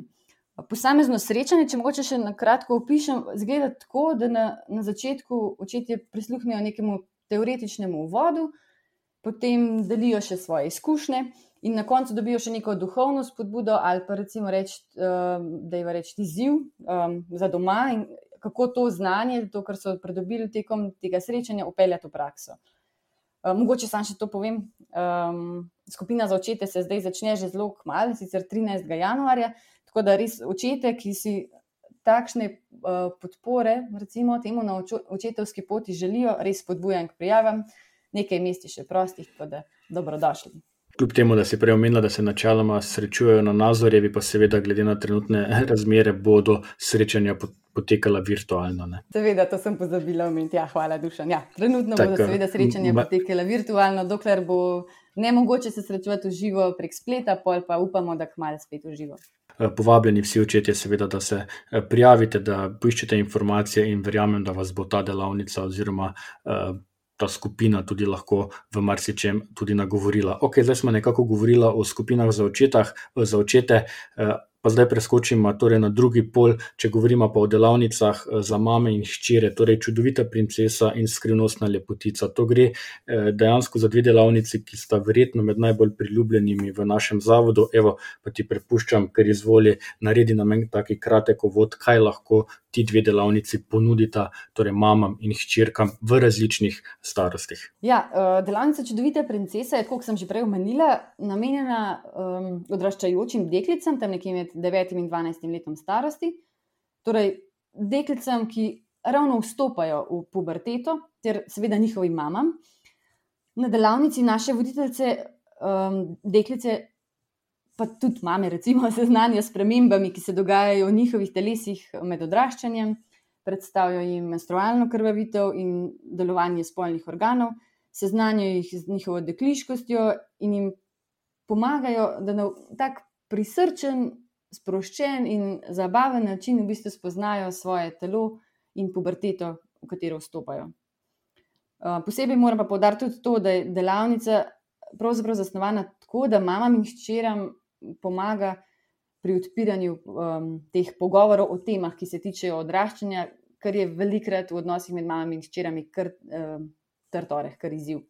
Posamezno srečanje, če mogoče še na kratko opišem, zgleda tako, da na, na začetku očetje prisluhnejo nekemu teoretičnemu uvodu, potem delijo še svoje izkušnje in na koncu dobijo še neko duhovno spodbudo ali pa recimo reči, ehm, da je reči izziv um, za doma in kako to znanje, to, kar so pridobili tekom tega srečanja, upeljati v prakso. Um, mogoče sam še to povem. Um, skupina za očete se zdaj začne že zelo kmalo, sicer 13. januarja, tako da res očete, ki si takšne uh, podpore, recimo temu na očetovski poti, želijo, res spodbujam k prijavam, nekaj mest je še prostih, tako da dobrodošli.
Kljub temu, da si prej omenila, da se načeloma srečujejo na Nazorjevi, pa seveda, glede na trenutne [LAUGHS] razmere, bodo srečanja potekala virtualno. Ne?
Seveda, to sem pozabila omeniti. Ja, hvala, Dušan. Ja, trenutno tak, bodo seveda srečanja ma... potekala virtualno, dokler bo ne mogoče se srečevati v živo prek spleta, pol pa upamo, da kmalo spet v živo.
Eh, povabljeni vsi očetje, seveda, da se eh, prijavite, da poiščete informacije in verjamem, da vas bo ta delavnica oziroma uh, ta skupina tudi lahko v marsičem tudi nagovorila. Ok, zdaj smo nekako govorili o skupinah za, očetah, za očete. Pa zdaj preskočimo torej na drugi pol, če govorimo pa o delavnicah eh, za mame in hčere, torej čudovita princesa in skrivnostna lepotica. To gre eh, dejansko za dve delavnici, ki sta verjetno med najbolj priljubljenimi v našem zavodu. Evo, pa ti prepuščam, ker izvoli naredi na meni taki kratek uvod, kaj lahko ti dve delavnici ponudita, torej mamam in hčerkam v različnih starostih.
Ja, eh, delavnica čudovite princese je, kot sem že prej omenila, namenjena um, odraščajočim deklicam, tam nekje med 9 in 12 letom starosti, torej deklicam, ki ravno vstopajo v puberteto, ter seveda njihovim mamam. Na delavnici naše voditeljice, um, deklice pa tudi mame, recimo, seznanijo s premembami, ki se dogajajo v njihovih telesih med odraščanjem, predstavijo jim menstrualno krvavitev in delovanje spolnih organov, seznanijo jih z njihovo dekliškostjo in jim pomagajo, da na tak prisrčen, sproščen in zabaven način v bistvu spoznajo svoje telo in puberteto, v katero vstopajo. Posebej moram pa povdariti tudi to, da je delavnica pravzaprav zasnovana tako, da mamam in hčeram pomaga pri odpiranju um, teh pogovorov o temah, ki se tičejo odraščanja, kar je velikrat v odnosih med mamami in hčerami kar um, trtoreh, kar izziv.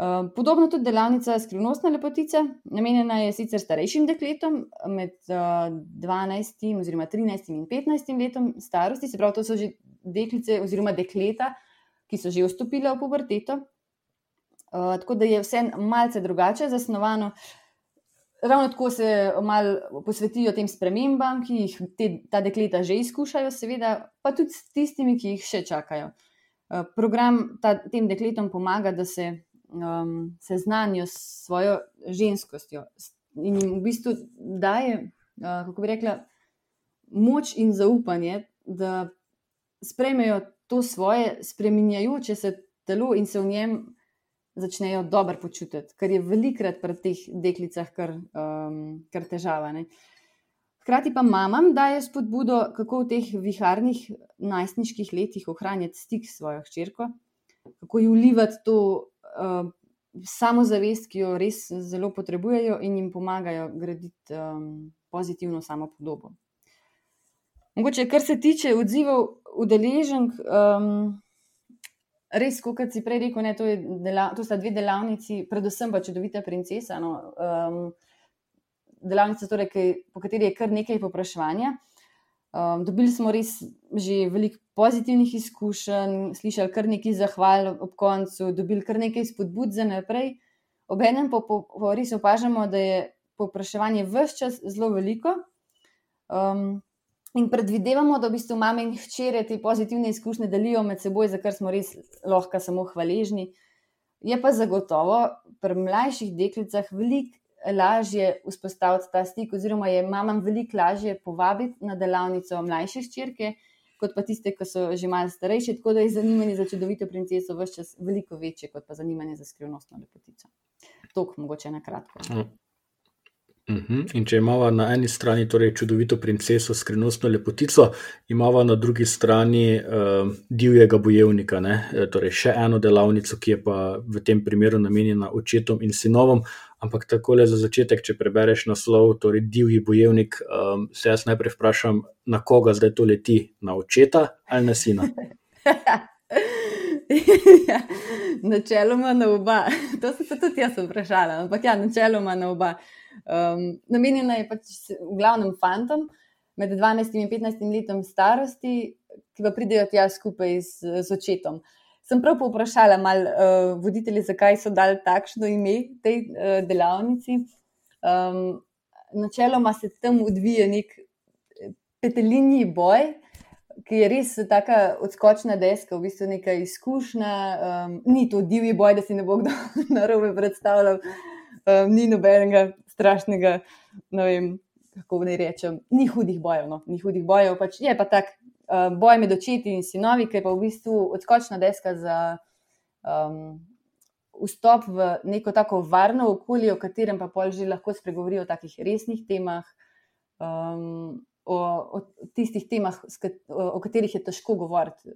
Uh, podobno tudi delavnica skrivnostne lepotice, namenjena je sicer starejšim dekletom med uh, 12 oziroma 13 in 15 letom starosti, se pravi, to so že deklice oziroma dekleta, ki so že vstopile v puberteto. Uh, tako da je vse malce drugače zasnovano. Ravno tako se malo posvetijo tem spremembam, ki jih te, ta dekleta že izkušajo, seveda, pa tudi s tistimi, ki jih še čakajo. Uh, program ta, tem dekletom pomaga, da se um, seznanijo s svojo ženskostjo in jim v bistvu daje, uh, kako bi rekla, moč in zaupanje, da sprejmejo to svoje spremenjajoče se telo in se v njem začnejo dobro počutiti, kar je velikrat pri teh deklicah kar, um, kar težava. Ne. Hkrati pa mamam daje spodbudo, kako v teh viharnih najstniških letih ohranjati stik s svojo hčerko, kako ji ulivati to uh, samozavest, ki jo res zelo potrebujejo in jim pomagajo graditi um, pozitivno samopodobo. Mogoče, kar se tiče odzivov udeleženk, um, res, kot si prej rekel, ne, to, dela, to sta dve delavnici, predvsem pa čudovita princesa. No, um, delavnica, torej, kaj, po kateri je kar nekaj popraševanja. Um, dobili smo res že veliko pozitivnih izkušenj, slišali kar nekaj zahval ob koncu, dobili kar nekaj spodbud za naprej. Obenem pa po, po res opažamo, da je popraševanje vse čas zelo veliko. Um, In predvidevamo, da v bistvu mame in hčere te pozitivne izkušnje delijo med seboj, za kar smo res lahko samo hvaležni. Je pa zagotovo pri mlajših deklicah veliko lažje vzpostaviti ta stik, oziroma je mamam veliko lažje povabiti na delavnico mlajše hčerke, kot pa tiste, ki so že malo starejše. Tako da je zanimanje za čudovito princeso vse čas veliko večje, kot pa zanimanje za skrivnostno lepotico. Tok, mogoče na kratko.
Uhum. In če imamo na eni strani torej čudovito princeso, skrivnostno lepotico, imamo na drugi strani uh, divjega bojevnika, ne? E, torej še eno delavnico, ki je pa v tem primeru namenjena očetom in sinovom. Ampak tako le za začetek, če prebereš naslov, torej divji bojevnik, um, se jaz najprej vprašam, na koga zdaj to leti, na očeta ali na sina.
ja, [LAUGHS] načeloma na oba. To sem se tudi jaz vprašala, ampak ja, načeloma na oba. Um, namenjena je pač v glavnem fantom med 12 in 15 letom starosti, ki pa pridejo tja skupaj z, z očetom. Sem prav povprašala malo uh, voditelje, zakaj so dali takšno ime tej uh, delavnici. Um, načeloma se tam odvija nek petelinji boj, ki je res tako odskočna deska, v bistvu neka izkušnja. Um, ni to divji boj, da si ne bo kdo [LAUGHS] narobe predstavljal, um, ni nobenega strašnega, ne vem, kako naj rečem, ni hudih bojev. No? Ni hudih bojev, pač je pa tak uh, boj med očeti in sinovi, ki je pa v bistvu odskočna deska za um, vstop v neko tako varno okolje, v katerem pa pol že lahko spregovorijo o takih resnih temah. Um, O, o tistih temah, o katerih je težko govoriti,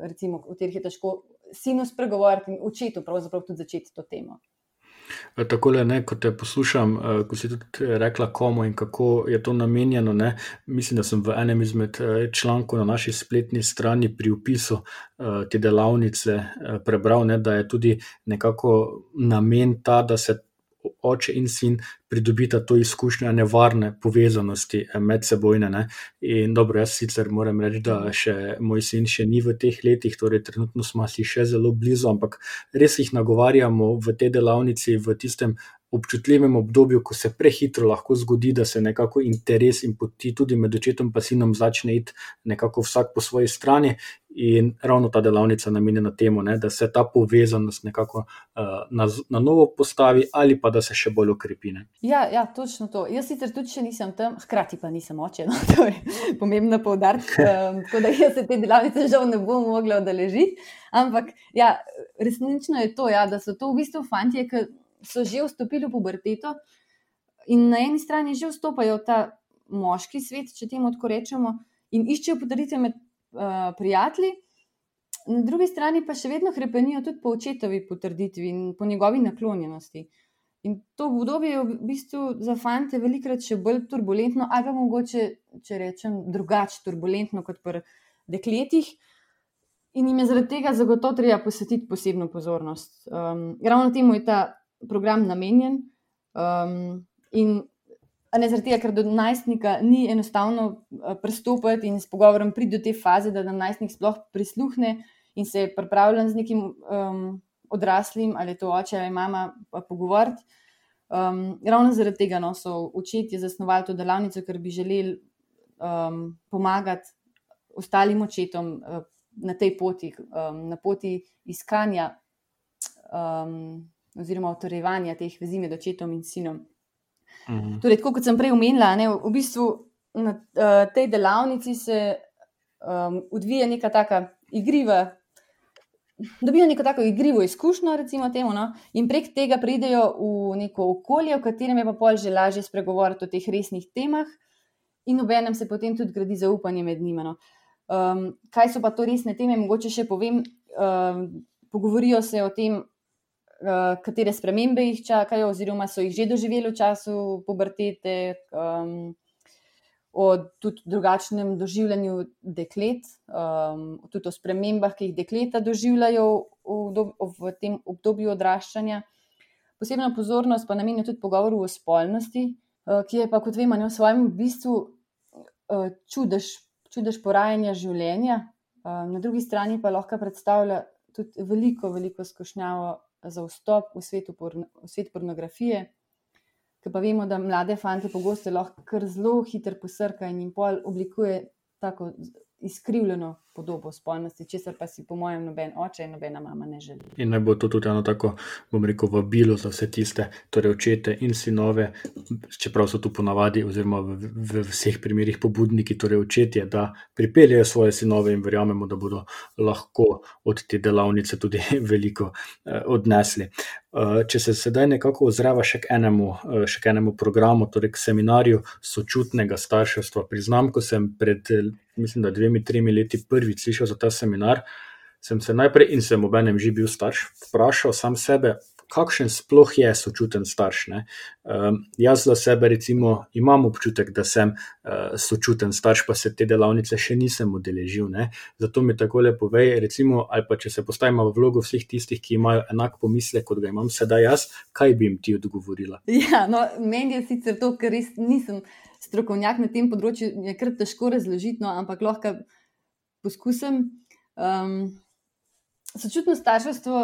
recimo, o katerih je težko sinu spregovoriti in očetu, pravzaprav tudi začeti to temo.
Eh, Tako le, ko te poslušam, eh, ko si tudi rekla, komu in kako je to namenjeno. Ne? Mislim, da sem v enem izmed eh, člankov na naši spletni strani pri opisu te delavnice prebral, ne, da je tudi nekako namen ta, da se oče in sin pridobita to izkušnjo nevarne povezanosti eh, med seboj. In dobro, jaz sicer moram reči, da še moj sin še ni v teh letih, torej trenutno smo si še zelo blizu, ampak res jih nagovarjamo v tej delavnici, v tistem občutljivem obdobju, ko se prehitro lahko zgodi, da se nekako interes in poti tudi med očetom in sinom začne iti nekako vsak po svoji strani. In ravno ta delavnica namenjena temu, ne, da se ta povezanost nekako uh, na, na novo postavi, ali pa da se še bolj ukrepi.
Ja, ja, točno to. Jaz sicer tudi še nisem tam, hkrati pa nisem oče. No, [LAUGHS] to je pomembno poudariti. Um, [LAUGHS] tako da jaz se te delavnice žal ne bom mogla odeležiti. Ampak ja, resnično je to, ja, da so to v bistvu fanti, ki so že vstopili v puberteto in na eni strani že vstopajo v ta moški svet, če temu tako rečemo, in iščejo potrditve med uh, prijatelji, na drugi strani pa še vedno krepenijo tudi po očetovi potrditvi in po njegovi naklonjenosti. In to obdobje je v bistvu za fante velikrat še bolj turbulentno, ali pa mogoče, če rečem, drugače turbulentno kot pri dekletih. in jim je zaradi tega zagotovo treba posvetiti posebno pozornost. Um, ravno temu je ta program namenjen. Um, in ne zaradi tega, ker do najstnika ni enostavno uh, pristopiti in s pogovorom priti do te faze, da nam najstnik sploh prisluhne in se je pripravljen z nekim um, odraslim ali to oče ali mama pogovoriti. Um, ravno zaradi tega no, so očetje zasnovali to delavnico, ker bi želeli um, pomagati ostalim očetom uh, na tej poti, um, na poti iskanja um, oziroma utrjevanja teh vezi med očetom in sinom. Mhm. Torej, kot sem prej omenila, ne, v bistvu na uh, tej delavnici se um, odvija neka taka igriva. Dobijo neko tako igrivo izkušnjo, recimo, temu, no? in prek tega pridejo v neko okolje, v katerem je pa pol že lažje spregovoriti o teh resnih temah, in obenem se potem tudi gradi zaupanje med njimi. No? Um, kaj so pa to resne teme? Mogoče še povem, um, pogovorijo se o tem, katere spremembe jih čakajo, oziroma so jih že doživeli v času pubertete, um, o tudi drugačnem doživljanju deklet, um, tudi o spremembah, ki jih dekleta doživljajo v, do, v tem obdobju odraščanja. Posebno pozornost pa namenjajo tudi pogovoru o spolnosti, uh, ki je pa, kot vemo, v svojem bistvu uh, čudež, čudež porajanja življenja, uh, na drugi strani pa lahko predstavlja tudi veliko, veliko skušnjavo za vstop v, svetu, v svet pornografije. Ker pa vemo, da mlade fante pogosto lahko kar zelo hitro posrka in jim pol oblikuje tako izkrivljeno podobo spolnosti, česar pa si, po mojem, noben oče in nobena mama ne želi.
In naj bo to tudi eno tako, bom rekel, vabilo za vse tiste, torej očete in sinove, čeprav so tu ponavadi, oziroma v, v vseh primerih pobudniki, torej očetje, da pripeljejo svoje sinove in verjamemo, da bodo lahko od te delavnice tudi [LAUGHS] veliko eh, odnesli. Eh, če se sedaj nekako ozreva še k enemu, eh, še k enemu programu, torej k seminarju sočutnega starševstva, priznam, ko sem pred, mislim, da dvemi, tremi leti prvič slišal za ta seminar, sem se najprej in sem obenem že bil starš, vprašal sam sebe, kakšen sploh je sočuten starš. Um, jaz za sebe, recimo, imam občutek, da sem uh, sočuten starš, pa se te delavnice še nisem udeležil. Ne? Zato mi tako lepo povej, recimo, ali pa če se postavimo v vlogo vseh tistih, ki imajo enak pomislek, kot ga imam sedaj jaz, kaj bi jim ti odgovorila?
Ja, no, meni je sicer to, ker res nisem strokovnjak na tem področju, je kar težko razložiti, no, ampak lahko poskusim. Um, sočutno starševstvo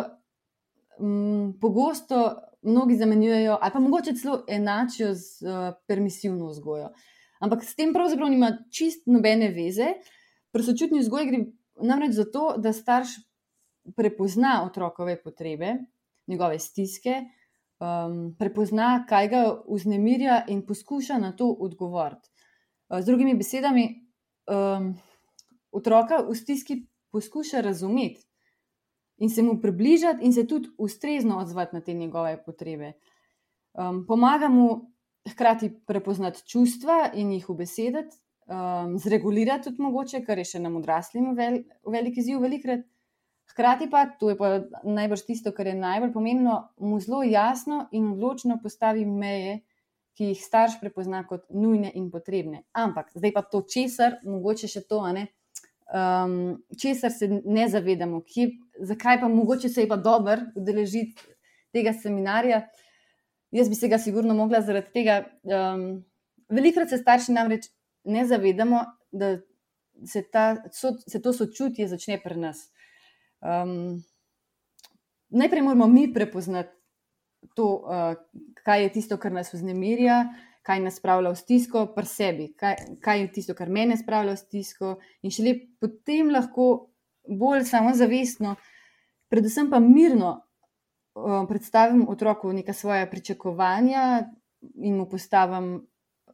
um, pogosto mnogi zamenjujejo, ali pa mogoče celo enačijo z uh, permisivno vzgojo. Ampak s tem pravzaprav nima čist nobene veze. Pri sočutni vzgoji gre namreč za to, da starš prepozna otrokove potrebe, njegove stiske, um, prepozna, kaj ga vznemirja in poskuša na to odgovoriti. Uh, z drugimi besedami, um, otroka v stiski poskuša razumeti in se mu približati, in se tudi ustrezno odzvati na te njegove potrebe. Um, pomaga mu hkrati prepoznati čustva in jih ubesediti, um, zregulirati tudi mogoče, kar je še nam odraslim vel, velik izziv, velikrat. Hkrati pa, to je pa najbrž tisto, kar je najbolj pomembno, mu zelo jasno in odločno postavi meje, ki jih starš prepozna kot nujne in potrebne. Ampak zdaj pa to česar, mogoče še to, ne, um, česar se ne zavedamo, kje, zakaj pa mogoče se je pa dobro udeležiti tega seminarja. Jaz bi se ga sigurno mogla zaradi tega. Um, Velikrat se starši namreč ne zavedamo, da se, ta, so, se to sočutje začne pri nas. Um, najprej moramo mi prepoznati to, uh, kaj je tisto, kar nas vznemirja, kaj nas spravlja v stisko, pri sebi, kaj, kaj je tisto, kar mene spravlja v stisko, in šele potem lahko bolj samozavestno, predvsem pa mirno uh, predstavim otroku neka svoje pričakovanja in mu postavim,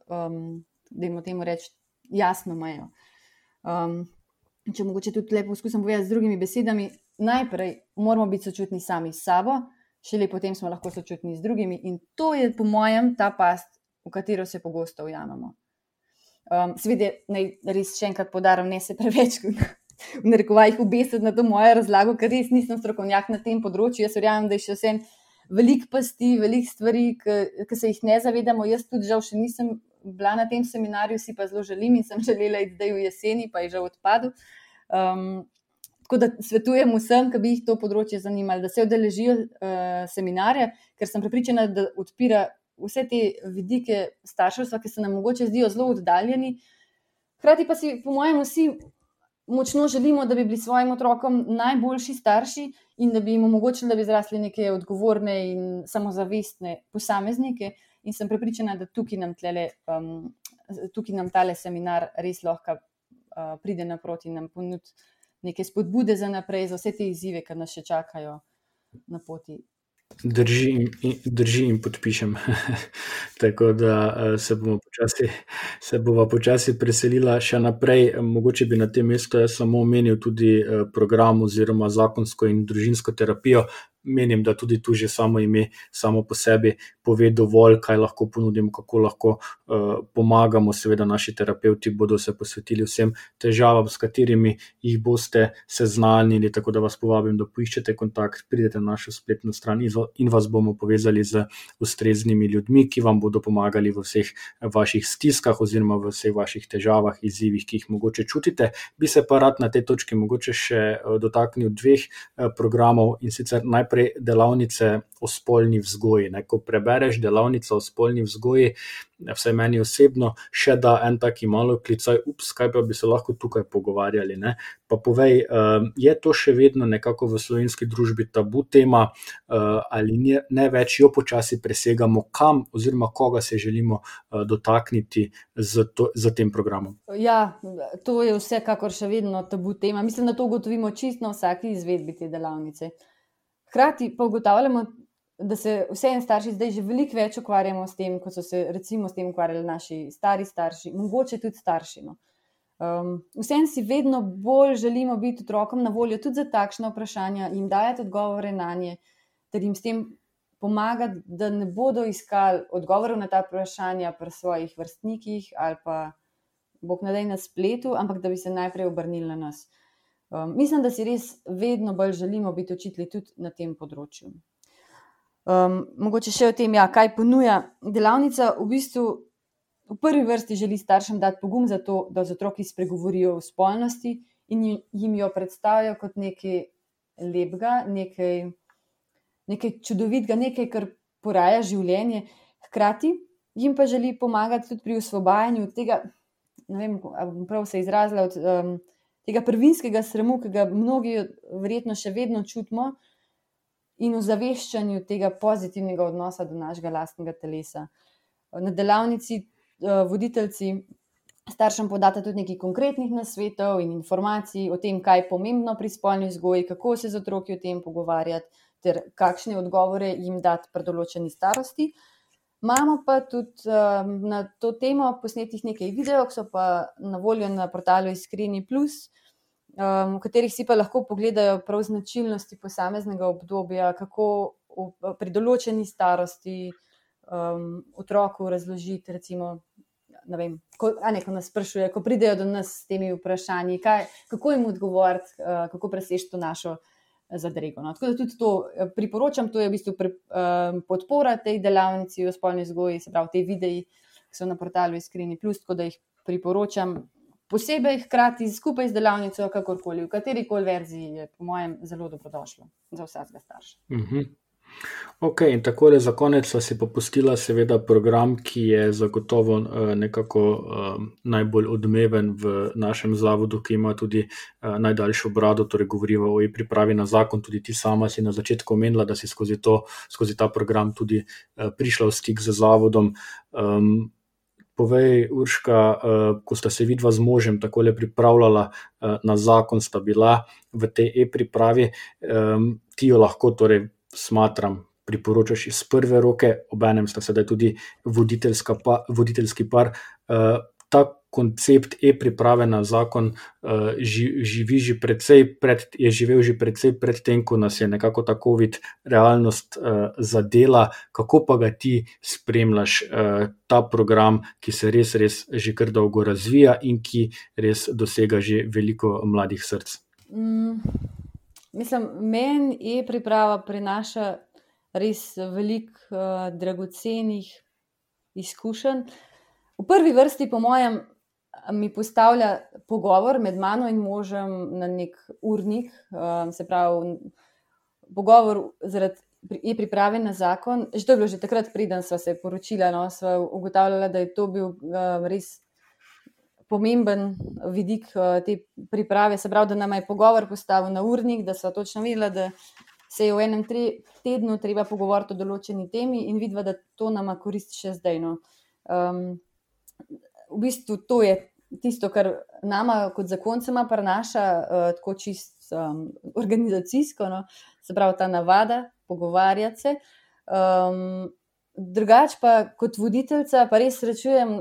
um, da jim o tem rečem, jasno mejo. Um, če mogoče tudi lepo poskusim povedati z drugimi besedami, najprej moramo biti sočutni sami s sabo. Šele potem smo lahko sočutni z drugimi, in to je, po mojem, ta past, v katero se pogosto ujamemo. Um, Sveda, naj res še enkrat podarim, ne se preveč [LAUGHS] v narekovajih obesiti na to mojo razlago, ker res nisem strokovnjak na tem področju. Jaz verjamem, da je še vsem veliko pasti, veliko stvari, ki se jih ne zavedamo. Jaz tudi žal še nisem bila na tem seminarju, si pa zelo želim in sem želela iti zdaj v jeseni, pa je že odpadel. Um, tako da svetujem vsem, ki bi jih to področje zanimalo, da se odeležijo uh, seminarje, ker sem prepričana, da odpira vse te vidike starševstva, ki se nam mogoče zdijo zelo oddaljeni. Hkrati pa si, po mojem, vsi močno želimo, da bi bili svojim otrokom najboljši starši in da bi jim omogočili, da bi zrasli neke odgovorne in samozavestne posameznike. In sem prepričana, da tukaj nam, tlele, um, tukaj nam tale seminar res lahko uh, pride naproti in nam ponudi neke spodbude za naprej, za vse te izzive, ki nas še čakajo na poti
Drži in, drži in podpišem. [LAUGHS] Tako da eh, se bomo počasi, se bomo počasi preselili še naprej. Mogoče bi na tem mestu samo omenil tudi eh, program oziroma zakonsko in družinsko terapijo, menim, da tudi tu že samo ime, samo po sebi, pove dovolj, kaj lahko ponudimo, kako lahko uh, pomagamo. Seveda, naši terapeuti bodo se posvetili vsem težavam, s katerimi jih boste seznanili. Tako da vas povabim, da poiščete kontakt, pridete na našo spletno stran in vas bomo povezali z ustreznimi ljudmi, ki vam bodo pomagali v vseh vaših stiskah oziroma v vseh vaših težavah, izzivih, ki jih mogoče čutite. Bi se pa rad na tej točki mogoče še uh, dotaknil dveh uh, programov in sicer najprej najprej delavnice o spolni vzgoji. Ne? Ko prebereš delavnico o spolni vzgoji, vse meni osebno, še da en taki malo klicaj, ups, kaj pa bi se lahko tukaj pogovarjali. Ne? Pa povej, ehm, je to še vedno nekako v slovenski družbi tabu tema eh, ali ne več jo počasi presegamo, kam oziroma koga se želimo eh, dotakniti z, to, z tem programom?
Ja, to je vsekakor še vedno tabu tema. Mislim, da to ugotovimo čisto na vsaki izvedbi te delavnice. Hkrati pa ugotavljamo, da se vse en starši zdaj že veliko več ukvarjamo s tem, kot so se recimo s tem ukvarjali naši stari starši, mogoče tudi starši. No. Um, Vsem si vedno bolj želimo biti otrokom na voljo tudi za takšne vprašanja, jim dajati odgovore na nje, ter jim s tem pomagati, da ne bodo iskali odgovorov na ta vprašanja pri svojih vrstnikih ali pa, bog nadej, na spletu, ampak da bi se najprej obrnili na nas. Um, mislim, da si res vedno bolj želimo biti učitelji tudi na tem področju. Um, mogoče še o tem, ja, kaj ponuja delavnica. V bistvu v prvi vrsti želi staršem dati pogum za to, da z otroki spregovorijo o spolnosti in jim jo predstavijo kot nekaj lepega, nekaj, nekaj čudovitega, nekaj, kar poraja življenje. Hkrati jim pa želi pomagati tudi pri osvobajanju tega, ne vem, prav se izrazila. Od, um, tega prvinskega sramu, ki ga mnogi verjetno še vedno čutimo, in v zaveščanju tega pozitivnega odnosa do našega lastnega telesa. Na delavnici eh, voditeljci staršem podata tudi nekaj konkretnih nasvetov in informacij o tem, kaj je pomembno pri spolni vzgoji, kako se z otroki o tem pogovarjati, ter kakšne odgovore jim dati pri določeni starosti. Imamo pa tudi um, na to temo posnetih nekaj videov, ki so pa na voljo na portalu Iskreni Plus, um, v katerih si pa lahko pogledajo prav značilnosti posameznega obdobja, kako v, pri določeni starosti um, otroku razložiti. Recimo, vem, ko, ne, ko nas sprašuje, ko pridejo do nas s temi vprašanji, kaj, kako jim odgovoriti, uh, kako preseči to našo zadrego. No. Tako da tudi to eh, priporočam, to je v bistvu pre, um, podpora tej delavnici o spolni vzgoji, se pravi, te videi, ki so na portalu Iskreni Plus, tako da jih priporočam posebej, hkrati skupaj z delavnico, kakorkoli, v kateri koli verziji, je po mojem zelo dobrodošlo za vsakega starša.
Mhm. -huh. Ok, in tako je za konec, si popustila, seveda, program, ki je zagotovo uh, nekako uh, najbolj odmeven v našem zavodu, ki ima tudi uh, najdaljšo brado, torej govoriva o pripravi na zakon. Tudi ti sama si na začetku omenila, da si skozi, to, skozi ta program tudi prišla v stik z zavodom. Um, Povej, Urška, ko sta se vidva z možem tako le pripravljala na zakon, sta bila v tej e-pripravi, um, ti jo lahko torej smatram, priporočaš iz prve roke, obenem sta sedaj tudi pa, voditeljski par. Uh, ta koncept e-priprave na zakon uh, živi že precej, pred, je živel že precej predtem, ko nas je nekako tako vid realnost uh, zadela. Kako pa ga ti spremljaš, uh, ta program, ki se res, res že kar dolgo razvija in ki res dosega že veliko mladih src? Mm.
Mislim, meni je priprava prinaša res veliko uh, dragocenih izkušenj. V prvi vrsti, po mojem, mi postavlja pogovor med mano in možem na nek urnik, um, se pravi, pogovor zaradi je priprave na zakon. Že to je bilo že takrat, preden smo se poročili, no, smo ugotavljali, da je to bil uh, res pomemben vidik uh, te priprave. Se pravi, da nam je pogovor postavil na urnik, da so točno vedeli, da se je v enem tednu treba pogovoriti o določeni temi in videti, da to nama koristi še zdaj. No. Um, v bistvu to je tisto, kar nama kot zakoncema prenaša, uh, tako čist um, organizacijsko, no. se pravi ta navada, pogovarjati se. Um, drugač pa kot voditeljca, pa res srečujem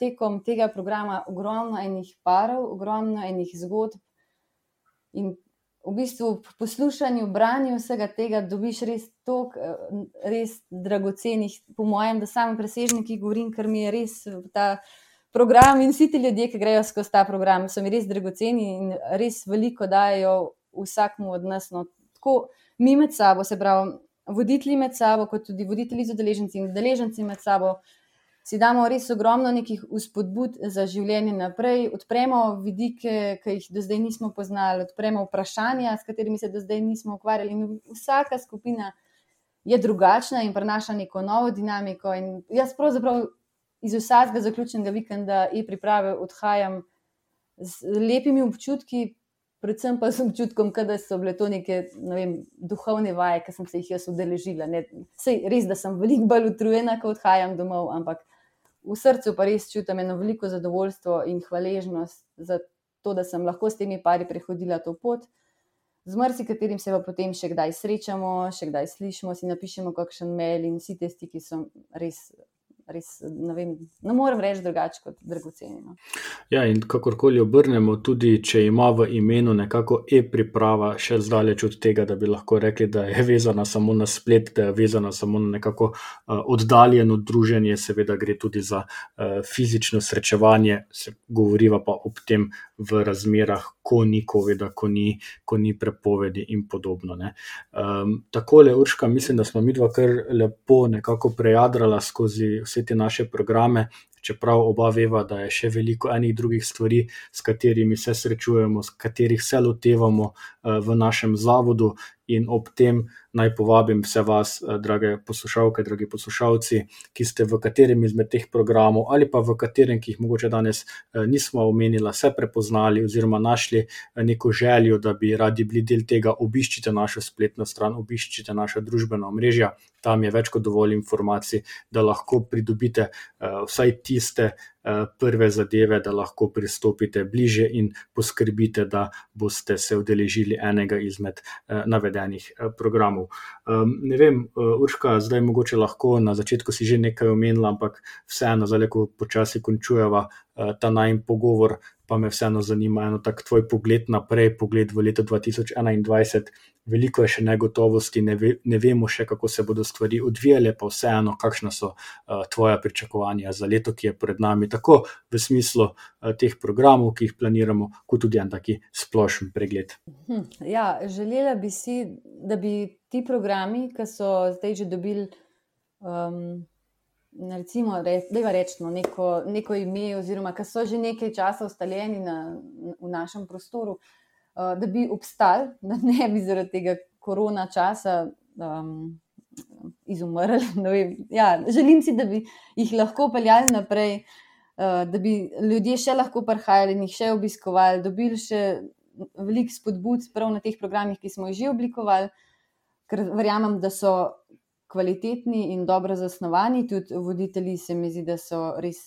tekom tega programa ogromno enih parov, ogromno enih zgodb. In v bistvu poslušanju, branju vsega tega dobiš res toliko, res dragocenih, po mojem, da sami presežniki govorim, ker mi je res ta program in vsi ti ljudje, ki grejo skozi ta program, so mi res dragoceni in res veliko dajo vsakmu od nas. No, tako, mi med sabo, se pravi, voditelji med sabo, kot tudi voditelji z udeleženci in udeleženci med sabo, si damo res ogromno nekih vzpodbud za življenje naprej, odpremo vidike, ki jih do zdaj nismo poznali, odpremo vprašanja, s katerimi se do zdaj nismo ukvarjali. In vsaka skupina je drugačna in prenaša neko novo dinamiko. In jaz pravzaprav iz vsakega zaključnega vikenda in priprave odhajam z lepimi občutki, predvsem pa s občutkom, da so bile to neke ne vem, duhovne vaje, ki sem se jih jaz udeležila. Res, da sem veliko bolj utrujena, ko odhajam domov, ampak v srcu pa res čutim eno veliko zadovoljstvo in hvaležnost za to, da sem lahko s temi pari prehodila to pot. Z marsikaterim se pa potem še kdaj srečamo, še kdaj slišimo, si napišemo kakšen mail in vsi tisti, ki so res res ne, vem, ne morem reči drugače kot dragoceni. No.
Ja, in kakorkoli obrnemo, tudi če ima v imenu nekako e-priprava, še zdaleč od tega, da bi lahko rekli, da je vezana samo na splet, da je vezana samo na nekako uh, oddaljeno druženje, seveda gre tudi za uh, fizično srečevanje, se govoriva pa ob tem v razmerah, ko ni COVID-a, ko, ko ni prepovedi in podobno. Um, takole, Urška, mislim, da smo mi dva kar lepo nekako prejadrala skozi vse te naše programe, čeprav oba veva, da je še veliko enih drugih stvari, s katerimi se srečujemo, s katerih se lotevamo uh, v našem zavodu, in ob tem naj povabim vse vas, uh, drage poslušalke, dragi poslušalci, ki ste v katerem izmed teh programov ali pa v katerem, ki jih mogoče danes uh, nismo omenili, se prepoznali oziroma našli uh, neko željo, da bi radi bili del tega, obiščite našo spletno stran, obiščite naša družbena omrežja. Tam je več kot dovolj informacij, da lahko pridobite vsaj tiste prve zadeve, da lahko pristopite bliže in poskrbite, da boste se udeležili enega izmed navedenih uh, programov. Um, ne vem, uh, Urška, zdaj mogoče lahko na začetku si že nekaj omenila, ampak vseeno, zdaj, ko počasi končujeva uh, ta najmen pogovor, pa me vseeno zanima eno tak tvoj pogled naprej, pogled v leto 2021 veliko je še negotovosti, ne, ve, ne vemo še, kako se bodo stvari odvijale, pa vseeno, kakšna so uh, tvoja pričakovanja za leto, ki je pred nami, tako v smislu uh, teh programov, ki jih planiramo, kot tudi en taki splošen pregled.
Hm, ja, želela bi si, da bi ti programi, ki so zdaj že dobili. Um, Recimo, da je rečeno neko, neko ime, oziroma ki so že nekaj časa ustaljeni na, v našem prostoru, uh, da bi obstal, [LAUGHS] da ne bi zaradi tega korona časa um, izumrl. [LAUGHS] Ja, želim si, da bi jih lahko peljali naprej, uh, da bi ljudje še lahko prihajali in jih še obiskovali, dobili še veliko spodbud prav na teh programih, ki smo jih že oblikovali, ker verjamem, da so. Kvalitetni in dobro zasnovani, tudi voditelji, se mi zdi, da so res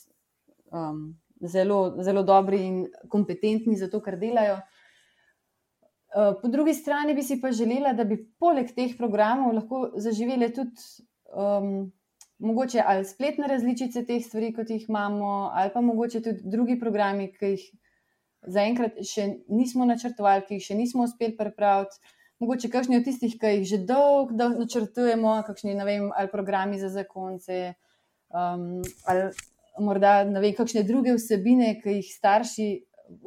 um, zelo, zelo dobri in kompetentni za to, kar delajo. Eh, po drugi strani bi si pa želela, da bi poleg teh programov lahko zaživele tudi um, mogoče ali spletne različice teh stvari, kot jih imamo, ali pa mogoče tudi drugi programi, ki jih zaenkrat še nismo načrtovali, ki jih še nismo uspeli pripraviti. Mogoče kakšni od tistih, ki jih že dolgo načrtujemo, kakšni vem, ali programi za zakonce, um, ali morda vem, kakšne druge vsebine, ki jih starši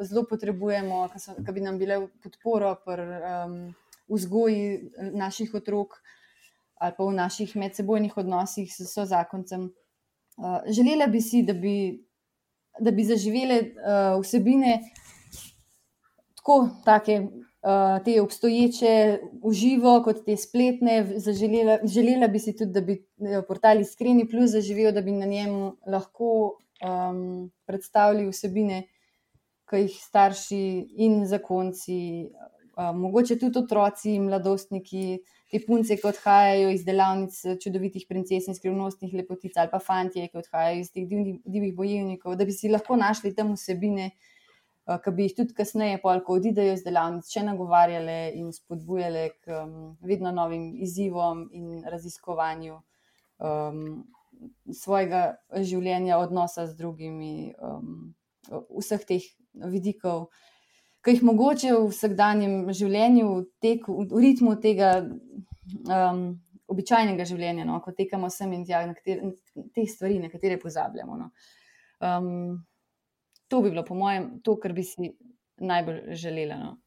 zelo potrebujemo, da bi nam bile podporo pri um, vzgoji naših otrok ali pa v naših medsebojnih odnosih s zakoncem. Uh, želela bi si, da bi da bi zaživele uh, vsebine, tako take. Uh, te obstoječe uživo, kot te spletne, zaželela, želela bi si tudi, da bi portal Iskreni Plus zaživel, da bi na njem lahko um, predstavili vsebine, ki jih starši in zakonci, mogoče tudi otroci in mladostniki, te punce, ki odhajajo iz delavnic čudovitih princes in skrivnostnih lepotic, ali pa fantje, ki odhajajo iz teh divnih, divjih bojevnikov, da bi si lahko našli tam vsebine, ki bi jih tudi kasneje, ko odidejo iz delavnic, še nagovarjale in spodbujale k um, vedno novim izzivom in raziskovanju. Um, svojega življenja, odnosa z drugimi, um, vseh teh vidikov, ki jih mogoče v vsakdanjem življenju, v, teku, v ritmu tega um, običajnega življenja, no, ko tekamo sem in tja, na katere, te stvari, na katere pozabljamo. No. Um, to bi bilo, po mojem, to, kar bi si najbolj želela. No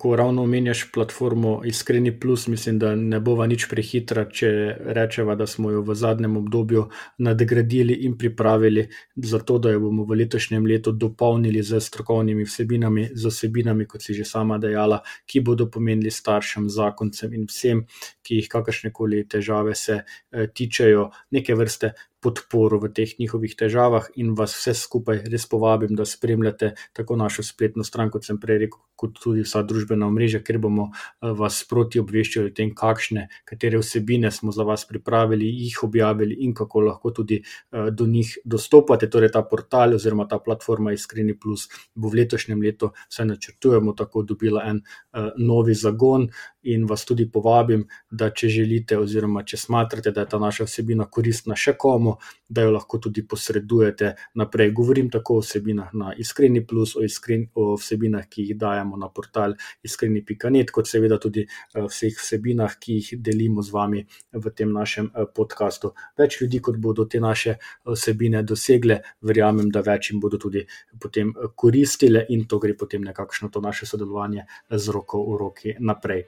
ko ravno omenjaš platformo Iskreni Plus, mislim, da ne bova nič prehitra, če rečeva, da smo jo v zadnjem obdobju nadgradili in pripravili za to, da jo bomo v letošnjem letu dopolnili z strokovnimi vsebinami, z vsebinami, kot si že sama dejala, ki bodo pomenili staršem, zakoncem in vsem, ki jih kakršne koli težave se eh, tičejo, neke vrste podporo v teh njihovih težavah in vas vse skupaj res povabim, da spremljate tako našo spletno stran, kot sem prej rekel, kot tudi vsa družbena omrežja, ker bomo eh, vas sproti obveščali o tem, kakšne, katere vsebine smo za vas pripravili, jih objavili in kako lahko tudi eh, do njih dostopate. Torej, ta portal oziroma ta platforma Iskreni Plus bo v letošnjem letu, vsaj načrtujemo, tako dobila en uh, novi zagon in vas tudi povabim, da če želite oziroma če smatrate, da je ta naša vsebina koristna še komu, temo, da jo lahko tudi posredujete naprej. Govorim tako o vsebinah na Iskreni Plus, o, iskren, o vsebinah, ki jih dajemo na portal iskreni.net, kot seveda tudi eh, vseh vsebinah, ki jih delimo z vami v tem našem eh, podkastu. Več ljudi, kot bodo te naše eh, vsebine dosegle, verjamem, da več jim bodo tudi potem koristile in to gre potem nekakšno to naše sodelovanje z roko v roki naprej.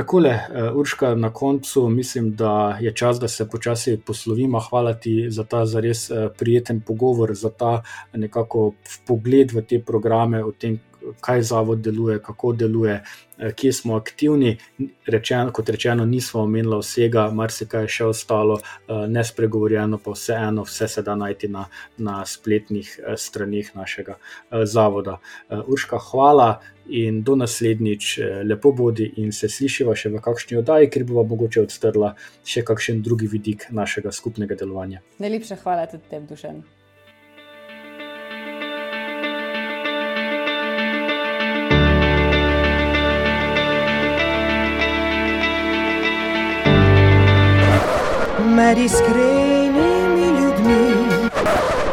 Takole, uh, Urška, na koncu mislim, da je čas, da se počasi poslovimo. Hvala ti za ta zares uh, prijeten pogovor, za ta nekako pogled v te programe, o tem, kaj zavod deluje, kako deluje, uh, kje smo aktivni. Rečen, kot rečeno, nismo omenili vsega, marsikaj je še ostalo nespregovorjeno, pa vseeno, vse se da najti na, na spletnih straneh našega zavoda. Urška, hvala in do naslednjič, eh, lepo bodi in se slišiva še v kakšni oddaji, ker bova mogoče odstrla še kakšen drugi vidik našega skupnega delovanja.
Najlepša hvala tudi tebi, Dušen.
Med iskrenimi ljudmi.